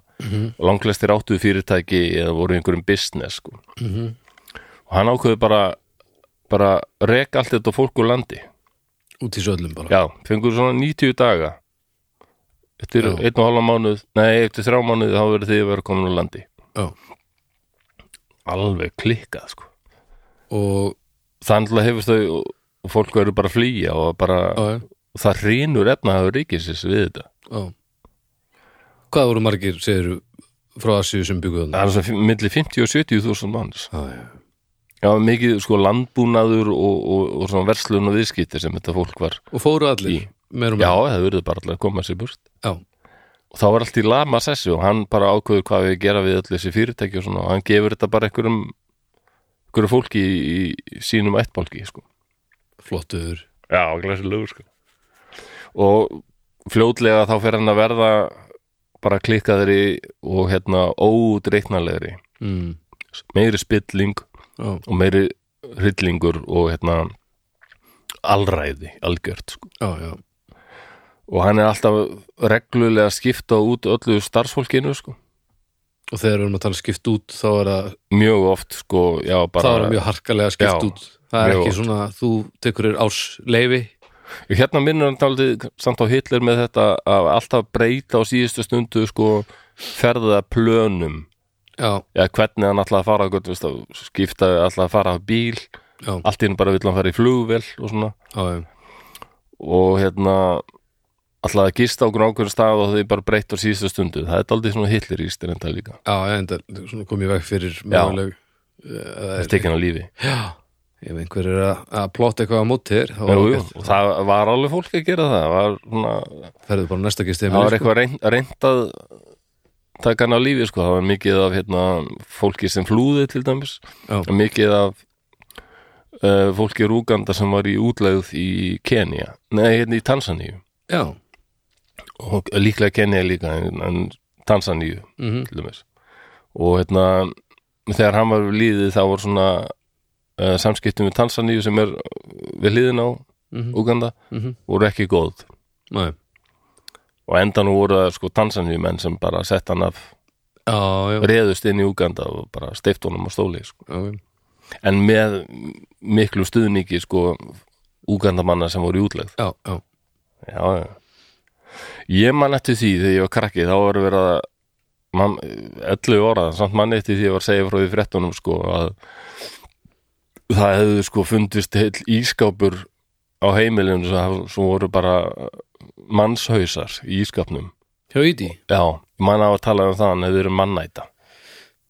Og langlæstir áttuðu fyrirtæki eða voru einhverjum business sko. Mhm. og hann ákveður bara bara reka allt þetta fólk úr landi. Út í söllum bara. Já, fengur svona 90 daga. Eftir Já. einn og halva mánuð nei, eftir þrjá mánuð þá verður þið að vera komin úr landi. Já. alveg klikkað sko. Og þannig hefur þau og fólk verður bara að flýja og bara já, það rínur efnahagur ríkisins við þetta. Já. hvað voru margir segir frá Asíu sem bygguðu það er svona milli 50 og 70 þúsund manns. Já, já. Já, mikið sko landbúnaður og, og, og svona verslun og viðskipti sem þetta fólk var og fóru allir Í. meir og já, það verður bara allir að koma sér burt já, og þá var allt í lama sessi og hann bara ákveður hvað við gera við öll þessi fyrirtæki og svona og hann gefur þetta bara einhverjum einhverju fólki í, í sínum ættbálki sko. flottur já, glæsilegur sko. og fljótlega þá fer hann að verða bara klikkaðri og hérna ódreiknalegri mm. meiri spilling já, og meiri hryllingur og hérna alræði, algjört sko. já, já, og hann er alltaf reglulega skipta út öllu starfsfólkinu sko. og þegar við erum að tala skipt út þá er það, mjög oft sko, já, bara, þá er það mjög harkalega skipt Já, út það er ekki oft. svona, þú tekur þér ás leifi hérna minnur hann taldið samt á Hitler með þetta að alltaf breyta á síðustu stundu sko, ferða plönum eða hvernig hann ætlaði að fara gott, veist, að skipta, ætlaði að fara á bíl. Já, allt henni bara vill hann fara í flugvél og svona. Já, já. og hérna ætlaði að gista á grákvæður stað og þau bara breytt á síðustu stundu. Það er aldrei svona Hitler í styrnda líka. Já, já, enda svona kom ég veg fyrir möguleg það er tekin á lífi. Já, ef einhver er að, plotta eitthvað á ágætt. og það var alveg fólk að gera það. Það var, svona, það var eitthvað reynd, reynd að taka hann á lífi sko. það var mikið af hérna, fólki sem flúði til dæmis. Já. mikið af uh, fólki í Rúganda sem var í útlegð í Kenya, nei hérna í Tansaníu. Já, og líklega Kenya líka en, en Tansaníu mhm, til dæmis. Og hérna þegar hann var við líðið þá var svona uh, samskiptum við Tansaníu sem er við hliðin á mhm, Uganda mhm. voru ekki góð. Nei. Og endan voru það sko Tansaníu menn sem bara sett hann af já, reðust inn í Uganda og bara steift honum á stóli sko. já, en með miklu stuðningi sko Ugandamanna sem voru í útlegð já, já, já, já. ég man eftir því þegar ég var krakki þá var verið að man, 11 ára, samt mann eftir því ég var að segja frá því fréttunum sko að það hefðu sko fundist ískápur á heimilinu sem voru bara mannshausar í ískapnum hjá Ídi já, mann á að tala um það hann hefur verið mannæta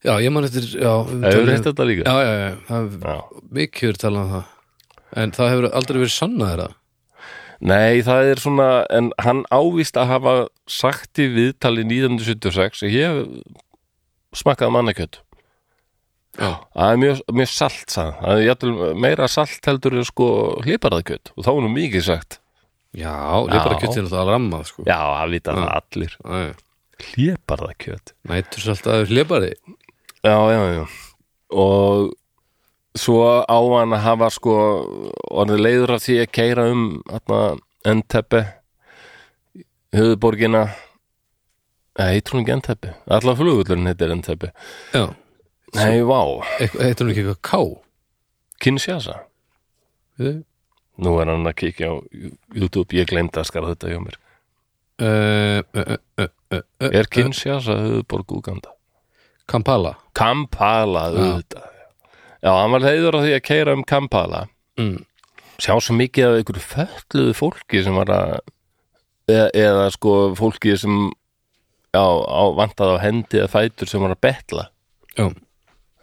já, ég man eftir, hefur þetta líka já, já, já, það Já. mikið verið talað um það en það hefur aldrei verið sannað þeirra Nei, það er svona, en hann ávist að hafa sagt í viðtali 1976 að ég hef smakkað mannakjöt. já, Það er mjög, mjög salt, hann. Það er meira salt heldur en sko hliparaðkjöt og þá er nú mikið sagt. Já, lífara kjötið er náttúrulega rammað sko. Já, það vita það allir. Hliparaðkjöt. nætur svolítið að hlipari Já, já, já. Og svo á hann að hafa sko orðið leiður af því að keira um Entebbe höfuborgina Nei, heitur hún ekki Entebbe Allar flugullurinn heitir Entebbe já, Nei, vá, Eitthvað- heitir hún ekki eitthvað K? Kinshasa. Uh, Nú er hann að kíkja á YouTube. Ég gleymd að skara þetta hjá mér. Uh, uh, uh, Er Kinshasa höfuborg Úganda? Kampala. Kampala, auðvitað. Já, hann var heiður á því að keira um Kampala. Mm. sjá svo mikið af einhverju fölluðu fólki sem var að eða, eða sko fólki sem já, á, vantað á hendi eða fætur sem var að betla. Já, þannig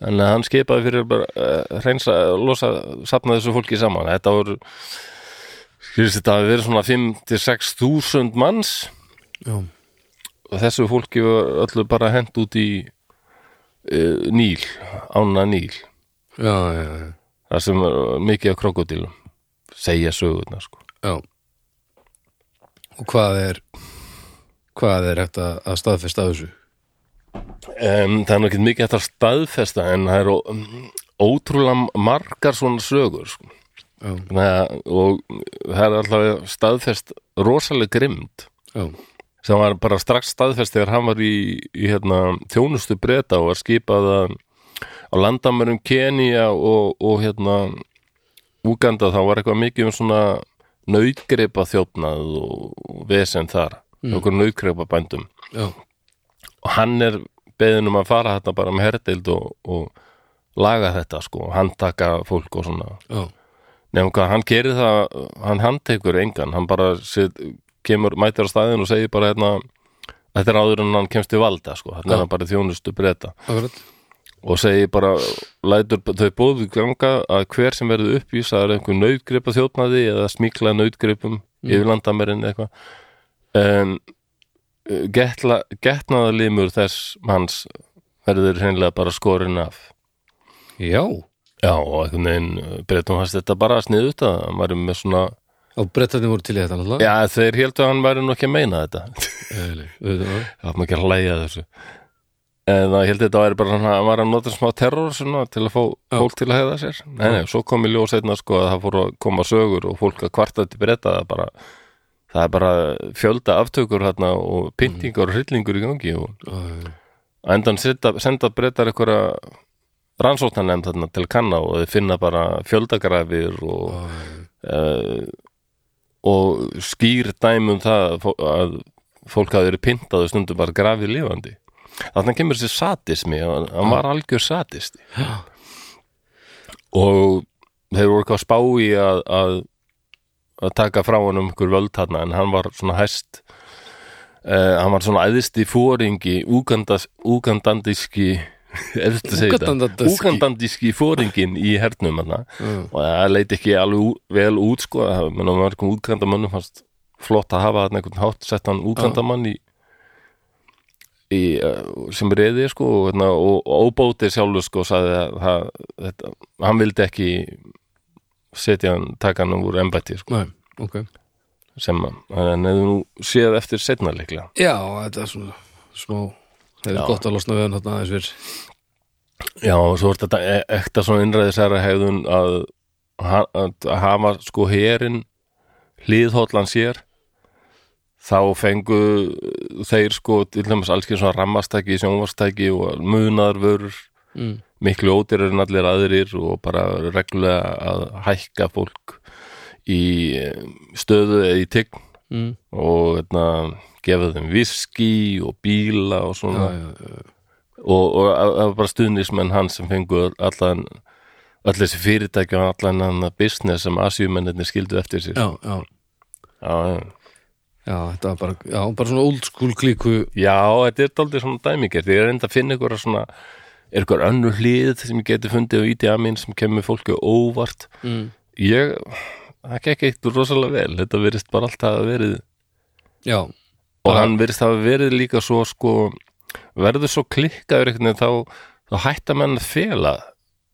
að hann skipaði fyrir bara uh, hreinsa, losa, sapna þessu fólki saman. Þetta voru skilist þetta hafi verið svona 5-6 þúsund manns. Já, og þessu fólki var öllu bara hent út í uh, Níl, ána Níl. Já, já, já, það sem var mikið af krokodilum segja sögurnar sko. Já. Og hvað er hvað er hægt að, að staðfesta þessu? Um, það er nú ekki mikið hægt að staðfesta en það eru um, ótrúlega margar svona sögur sko. Já, Næja, og það er alltaf staðfest rosaleg grimd já, sem var bara strax staðfest þegar hann var í, í hérna, þjónustu breyta og var skipað að- á landamörum Kenia og, og hérna Úganda þá var eitthvað mikið um svona nautgreipa þjófnað og, vesen þar mm. okkur nautgreipa bændum já, og hann er beðin um að fara þetta bara með herdild og, og laga þetta sko, handtaka fólk og svona. Já, nefnum hvað, hann gerir það, hann handtekur engan, hann bara set, kemur, mætir á staðin og segir bara hérna, þetta er áður en hann kemst til valda sko, hann Já. er hann bara í þjónustu breyta akkurat. Og segir bara, lætur þau bóðu ganga að hver sem verður uppvísaður einhver nautgripa þjófnaði eða smíkla nautgripum mm. yfir landamærin eitthvað. En getnaðalimur þess manns verður hreinlega bara skorinn af. Já, já og einhvern veginn breytum hans þetta bara sniðut að hann væri með svona og brettarnir voru til í þetta náttúrulega? Já þeir heldur að hann væri nú ekki að meina þetta. Það var ekki að hlæja að þessu. En það heldur þetta væri bara hann var að nota smá terror svona, til að fá Já. fólk til að hefða sér. Nei, nei, svo kom í ljós einna sko að það fóru að koma sögur og fólk að kvarta til breyta það bara það er bara fjölda aftökur hérna og pyntingar og hryllingur í gangi og endan senda, breytar einhverja rannsóknarnefnd þarna til kanna og þau finna bara fjöldagrafir og uh, og skýr dæmi um það að fó- að fólk hafi verið pyntað og stundum bara grafið lifandi. Þannig kemur þessi satismi og hann var algjör satisti Já. og þeir voru eitthvað að spá í að, að að taka frá honum ykkur völd þarna en hann var svona hæst uh, hann var svona æðisti fóringi úgandas, úgandandíski að? Úgandandíski. fóringin í hernum þarna Já. og það leit ekki alveg vel út sko, menn á mörgum útgrandamönnum fannst flott að hafa þarna einhvern hátt sett hann útgrandamann í, í uh, sem reyði sko og, og, og óbótið sjálfur sko sagði að það, þetta, hann vildi ekki setja hann, taka hann úr embætti sko, Nei, ok. Sem hann hefði nú séð eftir setna líklega. Já, þetta er svona smá Það er gott að losna við hann þarna aðeins fyrir Já, og svo er þetta e ekta svona innræðisæra hegðun að, að hafa sko herin hlýðhóllan sér. Þá fengu þeir sko til dæmis alls ekki svona rammastæki, sjónvarstæki og munaðar vörur mm. Miklu ódýrar en allir aðrir og bara reglulega að hækka fólk í eh, stöðu eða í tign Mm. og hérna, gefa þeim viski og bíla og svona já, já. og, og það var bara stuðnismenn hans sem fengu allan öll þessi fyrirtæki og allan hann business sem asjumennir skildu eftir sér já, já. já, þetta var bara, bara svona old school klíku já, þetta er daldið svona dæmingert ég er enda að finna ykkur svona er ykkur önnur hlið sem ég geti fundið á IDA minn sem kemur fólki óvart? Mm. ég, það gekk eitt rosalega vel. Þetta virðist bara allt hafa verið Já, og Bara- hann virðist hafa verið líka svo sko, verður svo klikkaður veginn þá, þá hætta menn að fela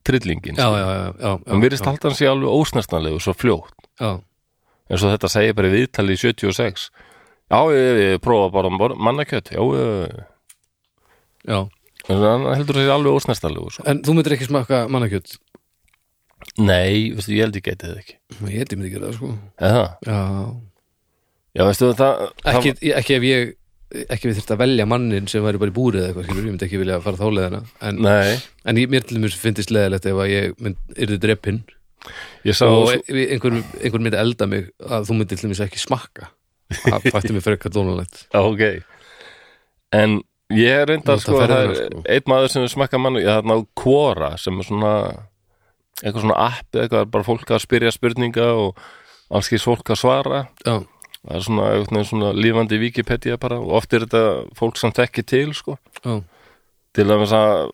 trillingin já, já, já, já, hann já, halda hann sé alveg ósnertanlegu svo fljótt. Já, eins og þetta segir bara viðtali í 76 já, ég, ég prófa bara bor- mannakjöt. Já, ég, já en hann heldur þessi alveg ósnertanlegu svo. En þú myndir ekki smakka mannakjöt? Nei, veistu, ég held ég geti það ekki. Ég heiti myndi gera það, sko. Eða, Já, já, veistu það, það ekki, ekki ef ég ekki við þyrfti að velja mannin sem væri bara í búrið eða eitthvað skilur, ég myndi ekki vilja fara þáleðina en, en ég, mér til dæmis finnst leðilegt ef að ég yrði dreppinn ég og einhver, einhver myndi elda mig að þú myndi til dæmis ekki smakka. Það fætti mér frekar dónalegt. Já, ok. En ég er reyndar Nota sko það ferðina, er sko. einn maður sem smakka mann ég þarna á Quora sem er svona eitthvað svona app eða eitthvað bara fólk að spyrja spurninga og alls ekki fólk að svara. Já, það er svona, veginn svona lífandi Wikipedia bara og oft er þetta fólk sem þekki til sko. Já, til dæmis að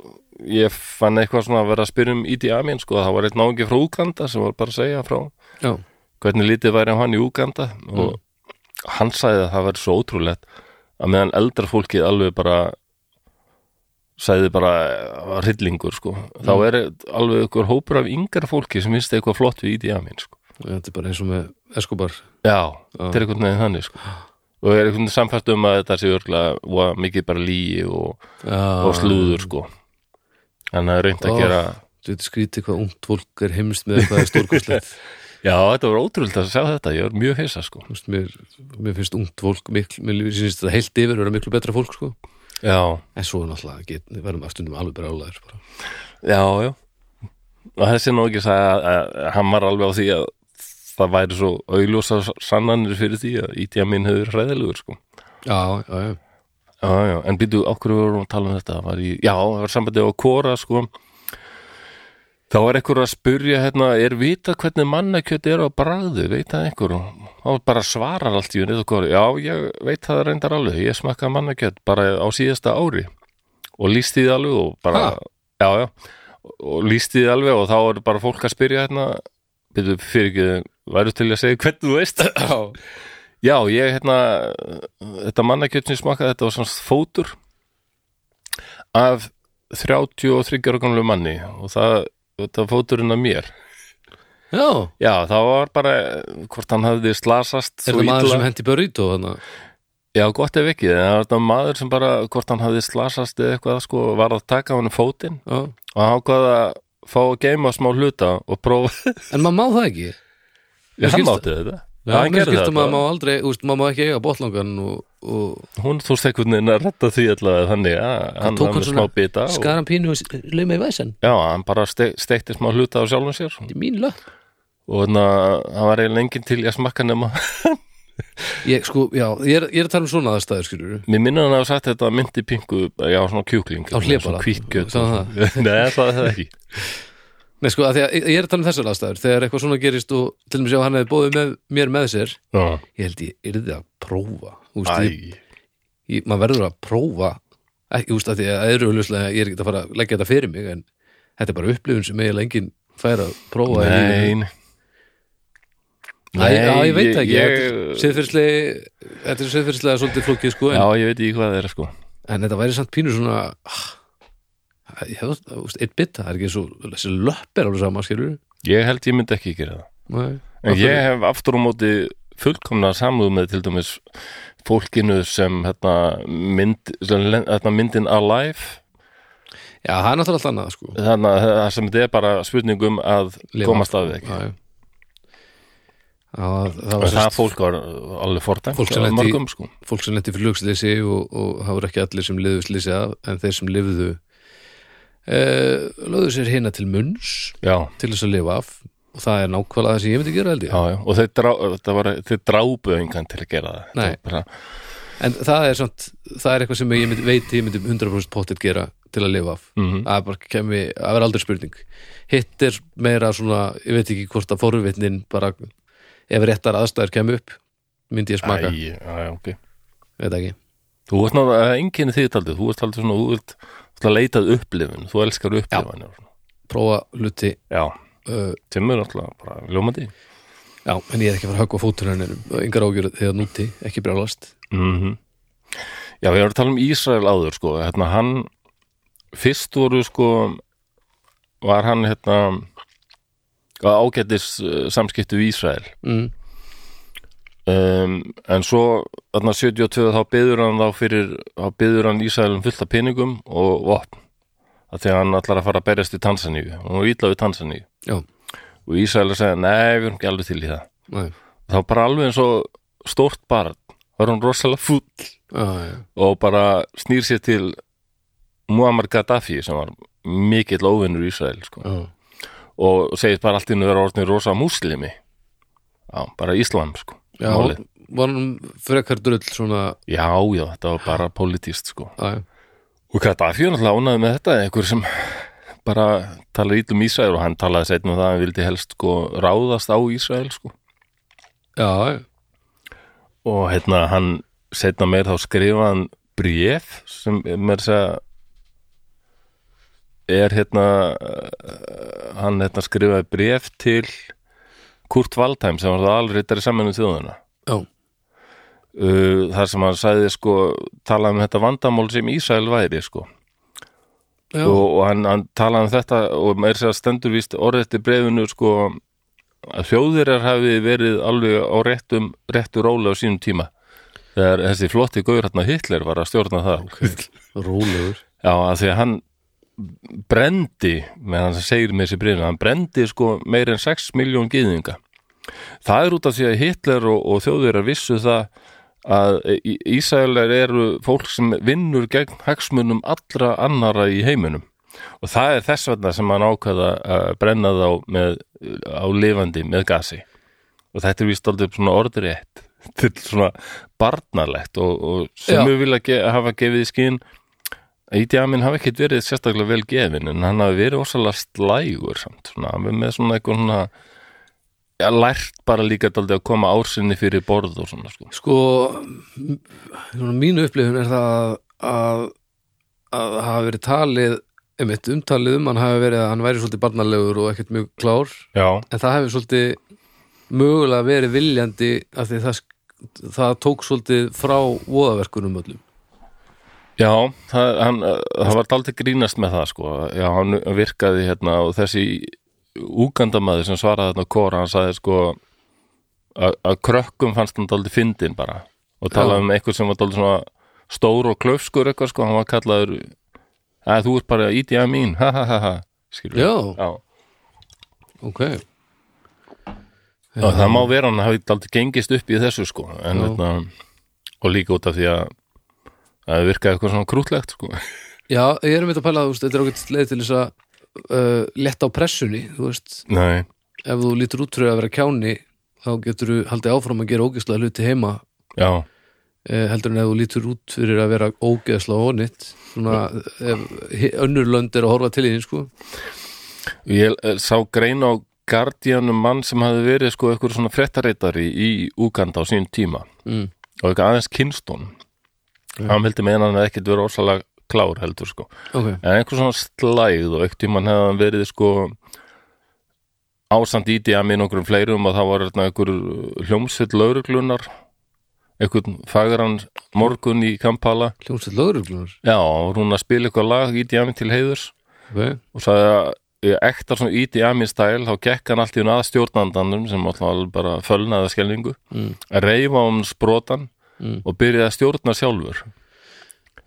ég fann eitthvað svona að vera að spyrja um Idi Amin sko það var einn náungi frá Uganda sem var bara að segja frá já, hvernig lítið væri hann í Uganda og hann sagði að það væri svo ótrúlegt að meðan eldra fólkið alveg bara sagði bara að hryllingur sko. Þá er alveg ykkur hópur af yngra fólki sem finnst eitthvað flott við Idi Amin sko. Þetta er bara eins og með Escobar. Já, þetta er einhvern veginn þannig sko. Og er einhvern veginn samfæst um að þetta sé örgulega mikið bara líi og, og slúður sko. Að það er reynd að gera þetta skrítið hvað ungt fólk er heimst með eitthvað er stórkostlegt já, þetta var ótrúlega að sjá þetta, ég var mjög heisa sko. Þú veist, mér, mér finnst ungt fólk mikl, mér finnst þetta heilt yfir vera miklu betra fólk sko. já, en svo er náttúrulega get, við verðum að stundum alveg bara álæður bara. Já, já. Og þessi nú ekki sagði að, að, að hann var alveg á því að það væri svo augljósa sannanir fyrir því að ítja minn hefur hræðilegur sko. já, já, já, Já, já, en býtu okkur við vorum að tala um þetta? Var í, já, það var sambandið á Kora sko þá er einhver að spurja hérna, er vitað hvernig mannakjöt er á bragðu, veit það einhver? Og bara svarar allt í unni já, ég veit það reyndar alveg. Ég smakka mannakjöt bara á síðasta ári. Og lísti því alveg og bara, Ha? já, já. Og lísti því alveg og þá er bara fólk að spyrja hérna, byrju fyrir ekki væru til að segja hvernig þú veist? Já. Ég hérna þetta mannakjöt sem smakkaði þetta var svona fótur af 33 ára gamlu manni. Og það, þetta var fóturinn af mér. Já. Já, það var bara hvort hann hafði slasast er það maður sem hendi burrito þannig Já, gott ef ekki, en það var maður sem bara hvort hann hafði slasast eða eitthvað sko, var að taka hann fótinn já. og hann ákvaða að fá að geima smá hluta og prófa en maður má það ekki. Já, hann mátti þetta Já, hann mér gerði skilst að maður má þetta aldrei, úst, maður má ekki eiga botlangan og, og Hún þú einhvern veginn að retta því allavega þannig að hann var með svona smá bita og, skar hann pínu og lög með væsan? Já, hann bara ste steikti smá hluta á sjálfum sér. Þetta er mín lög og þannig að hann var eiginlega enginn til í að smakka nema ég, sko, já, ég er, ég er að tala um svona aðstæður skilur Mér minnir hann að hafa sagt þetta myndi pingu já, svona kjúkling Sagði Nei, það sagði það ekki Nei, sko, að að ég er að tala um þessar aðstæður. Þegar eitthvað svona gerist og til dæmis ef hann hefði bóðið með, mér með sér Já, ég held ég yrði að prófa maður verður að prófa. Ekki, veist, að því að öðru hljóslega ég er ekki að fara að leggja þetta fyrir mig en þetta er bara upplifun sem eiginlega enginn fær að prófa lífinu. Nei já, ég veit ekki, ég, siðferðslega þetta er siðferðslega svolítið flókið sko en, Já, ég veit ekki hvað það er sko. En þetta væri samt pínu svona ah, ég hefði, þú veist, eitt bit það er ekki svo, þessi löpp er alveg sama skilur Ég held ég myndi ekki gera það. Nei, En ég hef aftur á móti fullkomna samúð með til dæmis fólkinu sem hérna, mynd, hérna myndin Alive. Já, það er náttúrulega allt annað sko. Þannig að það sem þetta er bara spurningum að Lifa. komast að þig Já, já. Það og það sérst fólk var alveg fordæmt Fólk sem af mörgum sko. fyrir flugslýsi og, og það voru ekki allir sem liðu slýsi af en þeir sem lifðu eh, lögðu sér hérna til munns já, til þess að lifa af. Og það er nákvæmlega það sem ég myndi gera held ég. Já, já. og þeir, drá, þetta var, þeir drábu engan til að gera það. Nei. Þetta var bara, en það er, samt, það er eitthvað sem ég myndi, veit ég myndi 100% pottet gera til að lifa af. Mhm. það er bara kemi, það verður aldrei spurning. Hitt er meira svona ég veit ekki hvort að forvitnin bara ef réttar aðstæður kemur upp myndi ég smaka, æ, já, já, ok. Veit ekki. Þú veist náttúrulega, enginn þið taldið þú veist aldrei svona, þú vilt þú leitað upplifun þú elskar upplifun prófa hluti já, uh, er náttúrulega bara ljómandi. Já, en ég er ekki að fara að höggva fótur henni yngar ágjör þegar núti, ekki brjálast. Mm Já, við erum að tala um Ísrael áður sko, hérna hann fyrst voru sko var hann hérna ágættis uh, samskiptu við Ísrael. Mm. Um, en svo þarna 72 þá byður hann þá fyrir þá byður hann Ísraelum fullt af peningum og vopn. Að því að hann ætlar að fara að berjast í Tansaníu. Og hann vítla við Tansaníu. Já, og að segja, nei, við erum ekki alveg til í það. Næ, þá bara alveg eins og stórt barn. Var hann rosalega fúll. Já, og bara snýr sér til Muammar Gaddafi sem var mikill óvinnur í Ísrael sko. og segist bara allt innu vera orðin rosa múslimi. Já, bara Íslam sko. Já Málið. var hann frekar drull svona já, já, þetta var bara pólitíst sko. já, og Gaddafi er náttúrulega ánæði með þetta einhver sem bara talar ítlum Ísrael og hann talaði setnum það að hann vildi helst sko, ráðast á Ísrael sko. já, og hérna hann setna meir þá skrifa hann bréf sem mér segja er hérna uh, hann hérna skrifaði bréf til Kurt Waldheim sem var það alriðar í sammennu þjóðuna já. uh, þar sem hann sagði sko talaði um þetta vandamál sem Ísrael væri sko. Já. og, og hann, hann talaði um þetta og meir sér stendur víst orðið til brefinu sko að þjóðirar hafi verið alveg á réttum réttu róli á sínum tíma. Þegar þessi flotti gauður hérna Hitler var að stjórna það rólegur. Já að því að hann brendi með hann sem segir með þessi brefinu hann brendi sko meir en 6 miljón gyðinga. Það er út af því að Hitler og, og þjóðirar vissu það að Í- Ísraelar eru fólk sem vinnur gegn hagsmunum allra annara í heiminum. Og það er þess vegna sem hann ákvaða að brenna þá með, á lifandi með gasi. Og þetta er víst aldrei svona orðrétt. Til svona barnalegt og, og sem við vilja ge hafa gefið í skinn Íti Amin hafi ekkert verið sérstaklega vel gefin en hann hafi verið ósalega slægur samt, svona, hann er með svona eitthvað svona ja, lært bara líka daldið að koma ársinni fyrir borð og svona sko. sko svona mínu upplifun er það að að það hafi verið talið einmitt umtalið um hann hafi verið að hann væri svolítið barnalegur og ekkert mjög klár. Já, en það hefði svolítið mögulega verið viljandi af því það, það tók svolítið frá voðaverkunum öllum Já, það, hann, það var daldið grínast með það sko, já, hann virkaði hérna og þessi úgandamaður sem svaraði þarna kóra, hann sagði sko að krökkum fannst hann daldið fyndin bara. Og talaði Já. um eitthvað sem var daldið svona stór og klaufskur eitthvað sko, hann var kallaður að þú ert bara íti að mín, ha ha ha ha. Skilur Já. já. ok. Og það má vera hann hafi daldið gengist upp í þessu sko. En, Já. hérna, og líka út af því að það virkaði eitthvað svona krútlegt sko. Já, ég er um þetta að pæla, veist, þetta er ágætt leið til þess að uh, letta á pressunni þú veist, Nei, ef þú lítur út fyrir að vera kjáni þá getur þú haldið áfram að gera ógeðslega hluti heima. Já, eh, heldur en ef þú lítur út fyrir að vera ógeðslega ónitt svona ef önnur lönd er að horfa til þín sko. Ég eh, sá grein á Guardian um mann sem hafði verið sko eitthvað svona fréttareitari í Uganda á sín tíma. Mm. og eitthvað aðeins kynstón hann vildi meina hann hefði ekkert verið ósalega klár heldur sko. Ok, en einhver svona slægð og tímann hefði hann verið sko ásand í að minn okkur fleirum og það var einhver hljómsveit lauruglunar einhvern fagran morgun í Kampala. Hljómsveit lögreglunar já, hún að spila eitthvað lag í að til heiðurs. Ok, og sagði að í ektar svona amin stæl þá gekk hann allt í hún að stjórnandanum sem alltaf bara fölnaði skelningu Mm. að reyfa um sprotan Mm. og byrjaði að stjórna sjálfur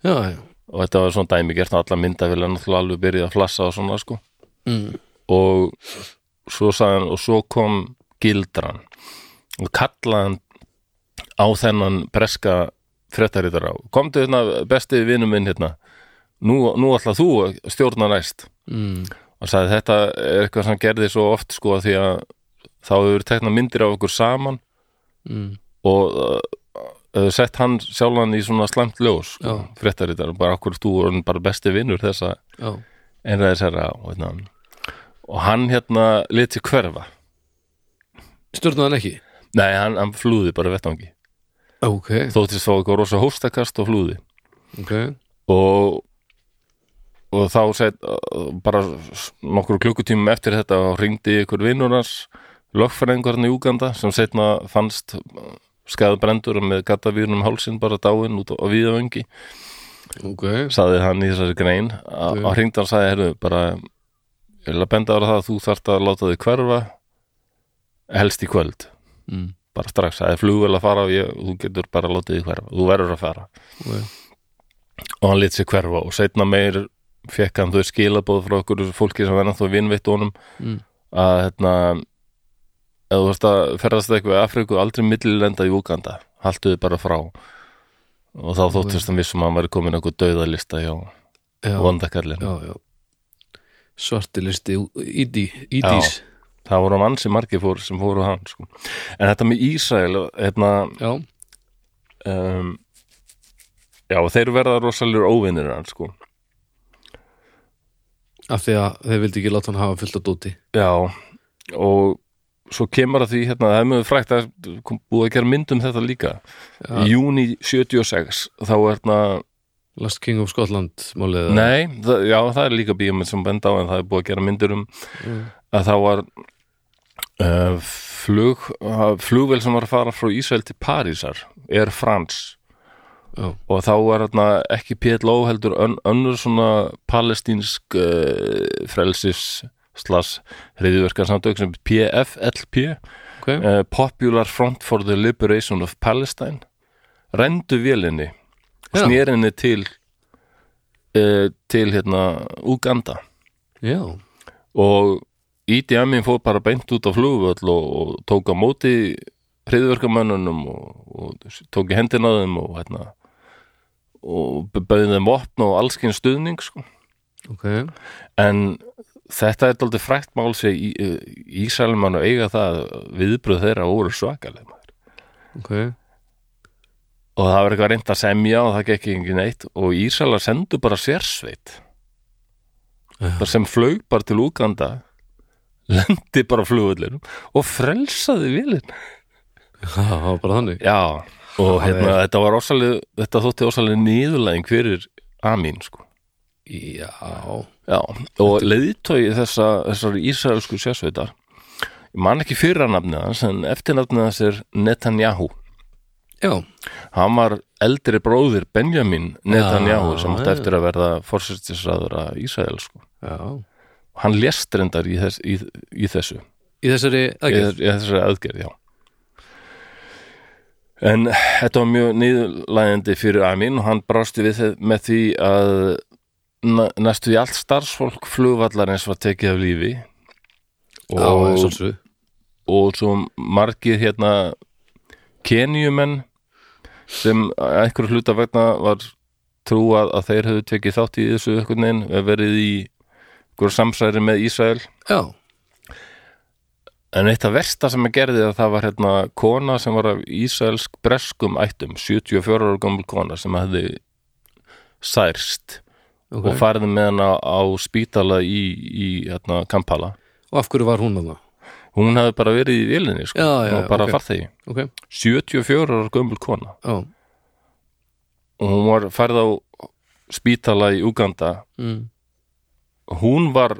já, já og þetta var svona dæmi gert alla myndavél en alltaf alveg byrjaði að flassa og svona sko mm. og svo sagði hann og svo kom gildran og kallaði hann á þennan breska fréttaritara komdu hérna besti vinnu minn hérna nú, nú ætla þú að stjórna næst Mm. og sagði þetta er eitthvað sem gerði svo oft sko því að þá hefur tekna myndir af okkur saman Mm. og sett hann sjálfan í svona slæmt ljós sko, fréttarittar, bara okkur þú er bara besti vinnur þessa einræðis herra og, hérna, og hann hérna liti hverfa. Stjórnaði hann ekki? Nei, hann, hann flúði bara vettvangi. Ok, þóttist fá eitthvað rosa hóstakast og flúði. Ok. Og og þá set, bara nokkur klukkutímum eftir þetta ringdi ykkur vinnur hans lögfræðingurinn í Úganda sem setna fannst skæðbrendur með gattavýrnum hálsinn bara dáinn út á víðavöngi. Ok, saði hann í þessari grein. Ok. og hringdi hann sagði, herru, bara ég vil að benda á það að þú þarft að láta þig hverfa helst í kvöld. Mm. bara strax, það er flugvel að fara og ég, þú getur bara að láta þig hverfa, þú verður að fara. Ok, og hann lit sig hverfa og setna meir fekk hann þau skilabóð frá okkur fólki sem verðan þó vinnveitt honum mm. að hérna ef þú veist að ferðast eitthvað í Afriku aldrei millilenda í Úganda. Haltu þið bara frá. Og þá þóttist hann vissum að hann væri komin einhver döðalista hjá já, vondakallin já, já. Svarti listi ídí, ídís það voru mann sem margir fór, sem fóru hann sko. en þetta með Ísrael hérna, já, um, já, þeir verða rosalega óvinnir hann sko. af því að þeir vildi ekki láta hann hafa fullt af dóti. Já, og svo kemur að því, hérna, það er mjög frækt að búið að gera mynd um þetta líka. Í júni 76 þá er hérna, Last King of Scotland málið nei það, já, það er líka bíómynd sem benda á en það er búið að gera myndir um. Mm. að þá var uh, flug flugvél sem var að fara frá Ísrael til Parísar er Frans já, og þá var hérna ekki PLO heldur ön, önnur svona palestínsk uh, frelsis slags hriðverkarsamtök sem PFLP ok. uh, Popular Front for the Liberation of Palestine. Rendu vélinni Já. snérinni til uh, til hérna Uganda já, og Ídi Amin fór bara beint út á flugvöll og, og tók á móti hriðverkamönnunum og, og tók í hendina þeim og hérna og bauði þeim vopn og allskinn stuðning sko. ok. En þetta er daldið frækt mál sem í, Ísælmann og eiga það viðbröð þeirra voru svakaleg maður. ok, og það var eitthvað reynd að semja og það gekk ekki neitt og Ísælar sendu bara sérsveit. Já. bara sem flög bara til Úganda lendi bara á flugvöllinum og frelsaði vilin það var bara þannig. Já, og Það hérna, þetta var ósalega þetta þótti ósalega niðurlæðing fyrir Amin sko. Já, já, og leiðtói þessa, þessar ísraelsku sérsveitar ég man ekki fyrranafnið hans en eftirnafnið hans er Netanyahu. Já, hann var eldri bróðir Benjamin Netanyahu Já, sem átti eftir að verða fórsættisræður að Ísrael sko. já. Hann lést reyndar í, þess, í, í þessu. Í þessari í, aðgerð? í þessari aðgerð, já. En þetta var mjög niðurlægandi fyrir Amin og hann brásti við með því að næstu í allt starfsfólk flugvallarins var tekið af lífi. Já, og, svolsug og svo margir hérna kenjumenn sem einhverju hluta vegna var trúað að þeir hefðu tekið þátt í þessu einhvern veginn, verið í einhverju samsæri með Ísrael. Já, En eitt af versta sem ég gerði að það var hérna kona sem var af Ísraelsk breskum ættum, 74 ára gömul kona sem hefði særst ok og farið með hana á spítala í, í hérna, Kampala. og af hverju var hún að það? Hún hefði bara verið í vélinni, sko, Já, já, og bara ok. farþegi. ok, 74 ára gömul kona já, og hún var farið á spítala í Uganda. mm. Hún var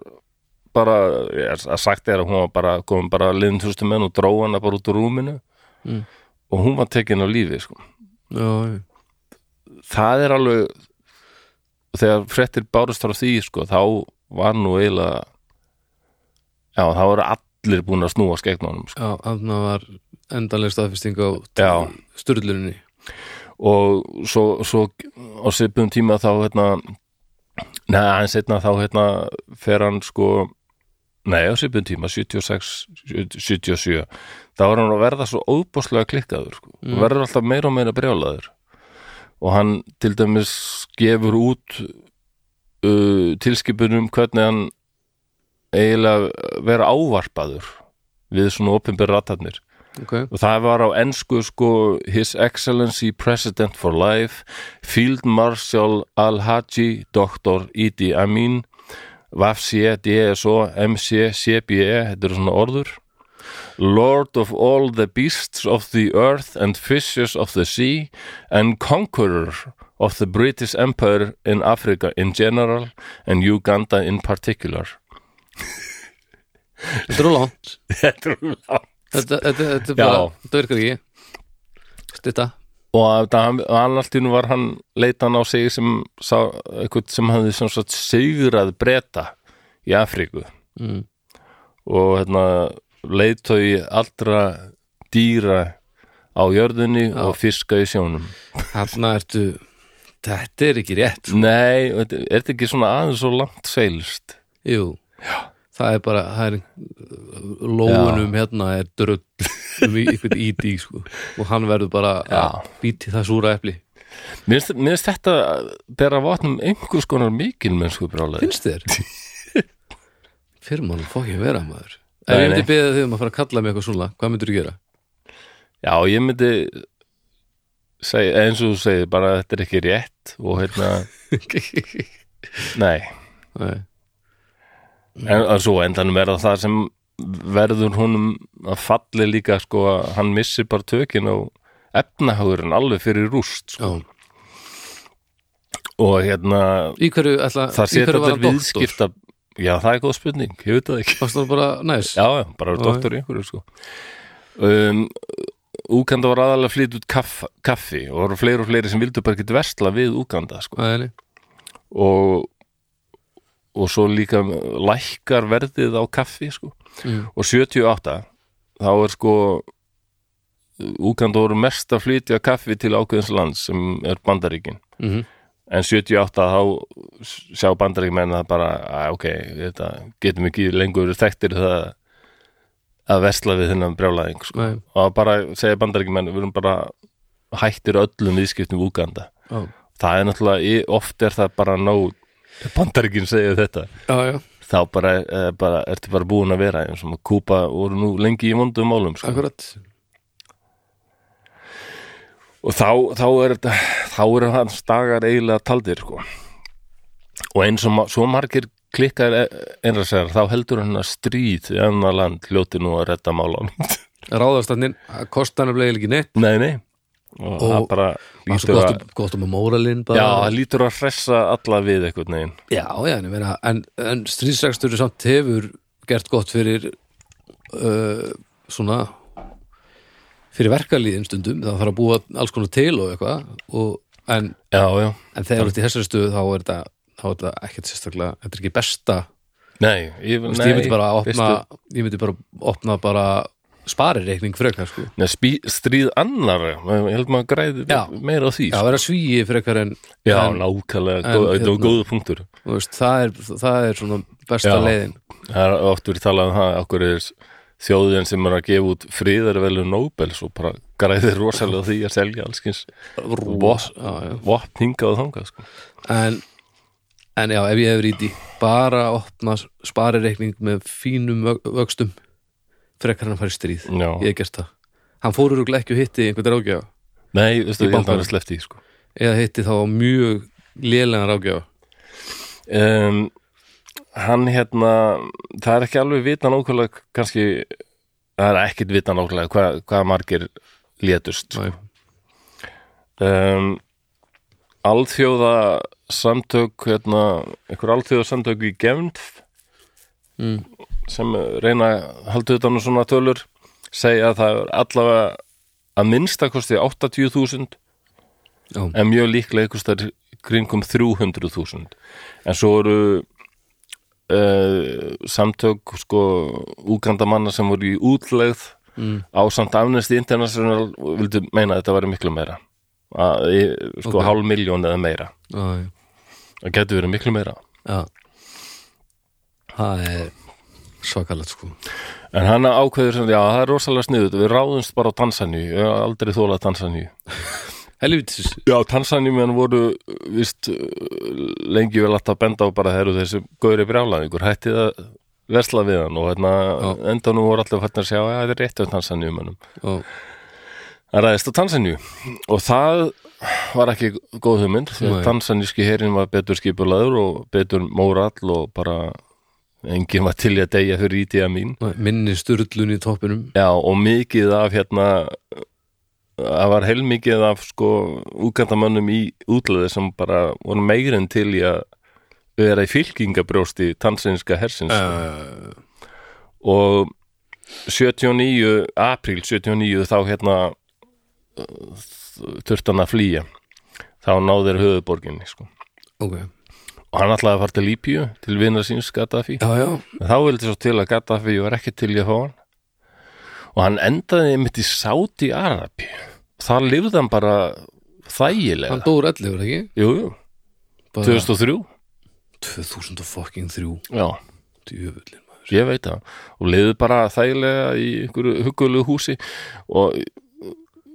bara, ég að sagt er að hún var bara, komum bara liðin þústum menn og dró hana bara út úr rúminu Mm. og hún var tekin á lífi, sko. já, það er alveg þegar fréttir bárust frá því sko, þá var nú eiginlega já, þá voru allir búin að snúa skegnunum sko. já, þarna var endanlega staðfesting á Já. sturluninni og svo, svo á sipum tíma þá hérna neða, aðeins setna þá hérna fer hann sko nei, á sipum tíma, 76 77, þá var hann að verða svo óbúslega klikkaður sko, Mm. verður alltaf meira og meira brjálaður og hann til dæmis gefur út uh, tilskipunum hvernig hann eiginlega vera ávarpaður við svona opinber ratarnir ok, og það var á ensku sko His Excellency President for Life Field Marshal Al-Haji Dr. Idi Amin Vafsi, DSO, MC, CBE þetta eru svona orður Lord of all the beasts of the earth and fishes of the sea and conqueror of the British Empire in Africa in general and Uganda in particular. Þetta er langt. Þetta er langt. Þetta, er bara, þetta virkar ekki. Stitta og nú var hann leitan á sig sem sá, sem hafði sem sagt sigrað breta í Afríku. Mm. og hérna leitói allra dýra á jörðunni Já. og fiska í sjónum þarna ertu þetta er ekki rétt Nei, og þetta- er þetta ekki svona aðeins svo langt seilst jú, Já. það er bara það er, lóunum hérna er drull um einhvern ídí sko. og hann verður bara Já. að býti það súra epli Mér finnst- þetta bera vatnum einhvers konar mikil mennsku brálaði finnst þér? fyrir maður fókið vera maður ef ég myndi beða þig um að fara að kalla mig eitthvað svona hvað myndir þú gera? Já, ég myndi segja, eins og þú segir bara að þetta er ekki rétt og hérna, nei Nei. en svo endanum er það það sem verður honum að falli líka sko að hann missir bara tökin á efnahagurinn alveg fyrir rúst sko. Og hérna í hverju, ætla, það setja þetta viðskipta já það er góð spurning, ég veit það ekki það bara næs? já, já, bara Já, doktor í einhverju sko um, Úganda var aðalega að flytja út kaff, kaffi og voru fleiri og fleiri sem vildu bara ekki versla við Úganda sko nei. og og svo líka lækkar verðið á kaffi sko Mm. og 78 þá er sko Úganda voru mest að flytja kaffi til ákveðins lands sem er Bandaríkin Mhm. En 78 þá sjá Bandaríkmenn að bara að, ok, þetta getum ekki lengur þekktir það að versla við þennan brjálæðing sko. Og bara segja Bandaríkmenn við erum bara hættir öllum viðskiptum við Úganda Já. það er náttúrulega, oft er það bara nóg Bandaríkin segja þetta já, já, þá bara, er, bara ertu bara búin að vera eins og Kúpa voru nú lengi í vondum málum sko. akkurat og þá, þá er þetta þá eru hans dagar eiginlega taldir sko. og eins og ma- svo margir klikkar einræðsæðar þá heldur hann að stríð í annar land hljóti nú að redda málan ráðastannin, kostan er bleið ekki neitt. Nei, nei. Og, Og- það bara lítur gott, að um, gott um að móralinn já, bara það lítur að hressa alla við einhvern veginn. Já, já en, en, en stríðsrekstur samt hefur gert gott fyrir uh, svona fyrir verkalíðin stundum það þarf að búa alls konar til og eitthvað og, en, en þegar ert í þessari stöðu þá er þetta, er þetta ekkert sérstaklega þetta er ekki besta nei ég, Þú veist, nei, ég myndi bara opna veistu, ég myndi bara opna bara sparireikning frekar sko nei, spí, stríð annar ég held maður græði Já. meira á því Já, sko. vera svíi frekar en, já, nákvæmlega, þetta var hérna- góða punktur veist, það, er, það er svona besta Já. leiðin Það er oft verið talað um það okkur er þjóðin sem er að gefa út friðarvelu Nobels og bara græðir rosalega því að selja allskins Ros, já, já. vopn hingað og þangað sko. En, en já, ef ég hefur í því bara opna sparireikning með fínum vö- vöxtum frekar hann að fara í stríð Já. ég gert það hann fór úr ekki að hitti einhvern ráðgjafa Nei, veistu, ég held að það er sleppt í sko. eða hitti þá mjög lélegan ráðgjafa um, Hann hérna það er ekki alveg vita nákvæmlega kannski, það er ekkit vita nákvæmlega hvað, hvað margir létust. Um, Alþjóða samtök hérna, einhver alþjóða samtök í Genf mm. sem reyna að halda utan um svona tölur segja að það er allavega að minnsta kosti 80.000 Já, en mjög líklega einhvers þar kringum 300.000 en svo eru uh, samtök sko úgandamanna sem voru í útlegð mm. á samt Amnesty International vildu meina að þetta væri miklu meira. Að, sko Ok. hálf miljón eða meira. Það getur verið miklu meira. Já. það er svakalegt sko. En hann ákveður sem, já það er rosalega sniðut við ráðumst bara á hef aldrei þólað Tansaníu helvitis Já, Tansaníu menn voru vist lengi vel alltaf benda á bara þeirru þessi góðri brjálaðingur hætti það versla við hann. Og hérna Já. enda nú voru alltaf fættin að sjá að það er rétt á Tansaníu mennum já, Það ræðist á Tansaníu. Og það var ekki góð hugmynd því að tansaníski herin var betur skipulaður og betur mórall og bara enginn var til að deyja fyrir ítið að mín minni sturlun í toppinum. Já, og mikið af hérna það var heilmikið af sko útgandamönnum í útleði sem bara voru meirinn til í að vera í fylkingabrjósti tansinska hersins uh, og 79, apríl 79 þá hérna þurft hann að flýja. Þá náður höfuborginni sko. ok, og hann ætlaði að fara til Lípíu til vinnar síns Gaddafi. Já, já. Þá vildi svo til að Gaddafi var ekki til í að fá hann. Og hann endaði mitt í Sáti Arabi þar lifði hann bara þægilega. Hann dóur 11, er ekki? jú, jú, Bara 2003 2003 já, djöfullin ég veit það. Og lifði bara þægilega í einhverju hugulegu húsi. Og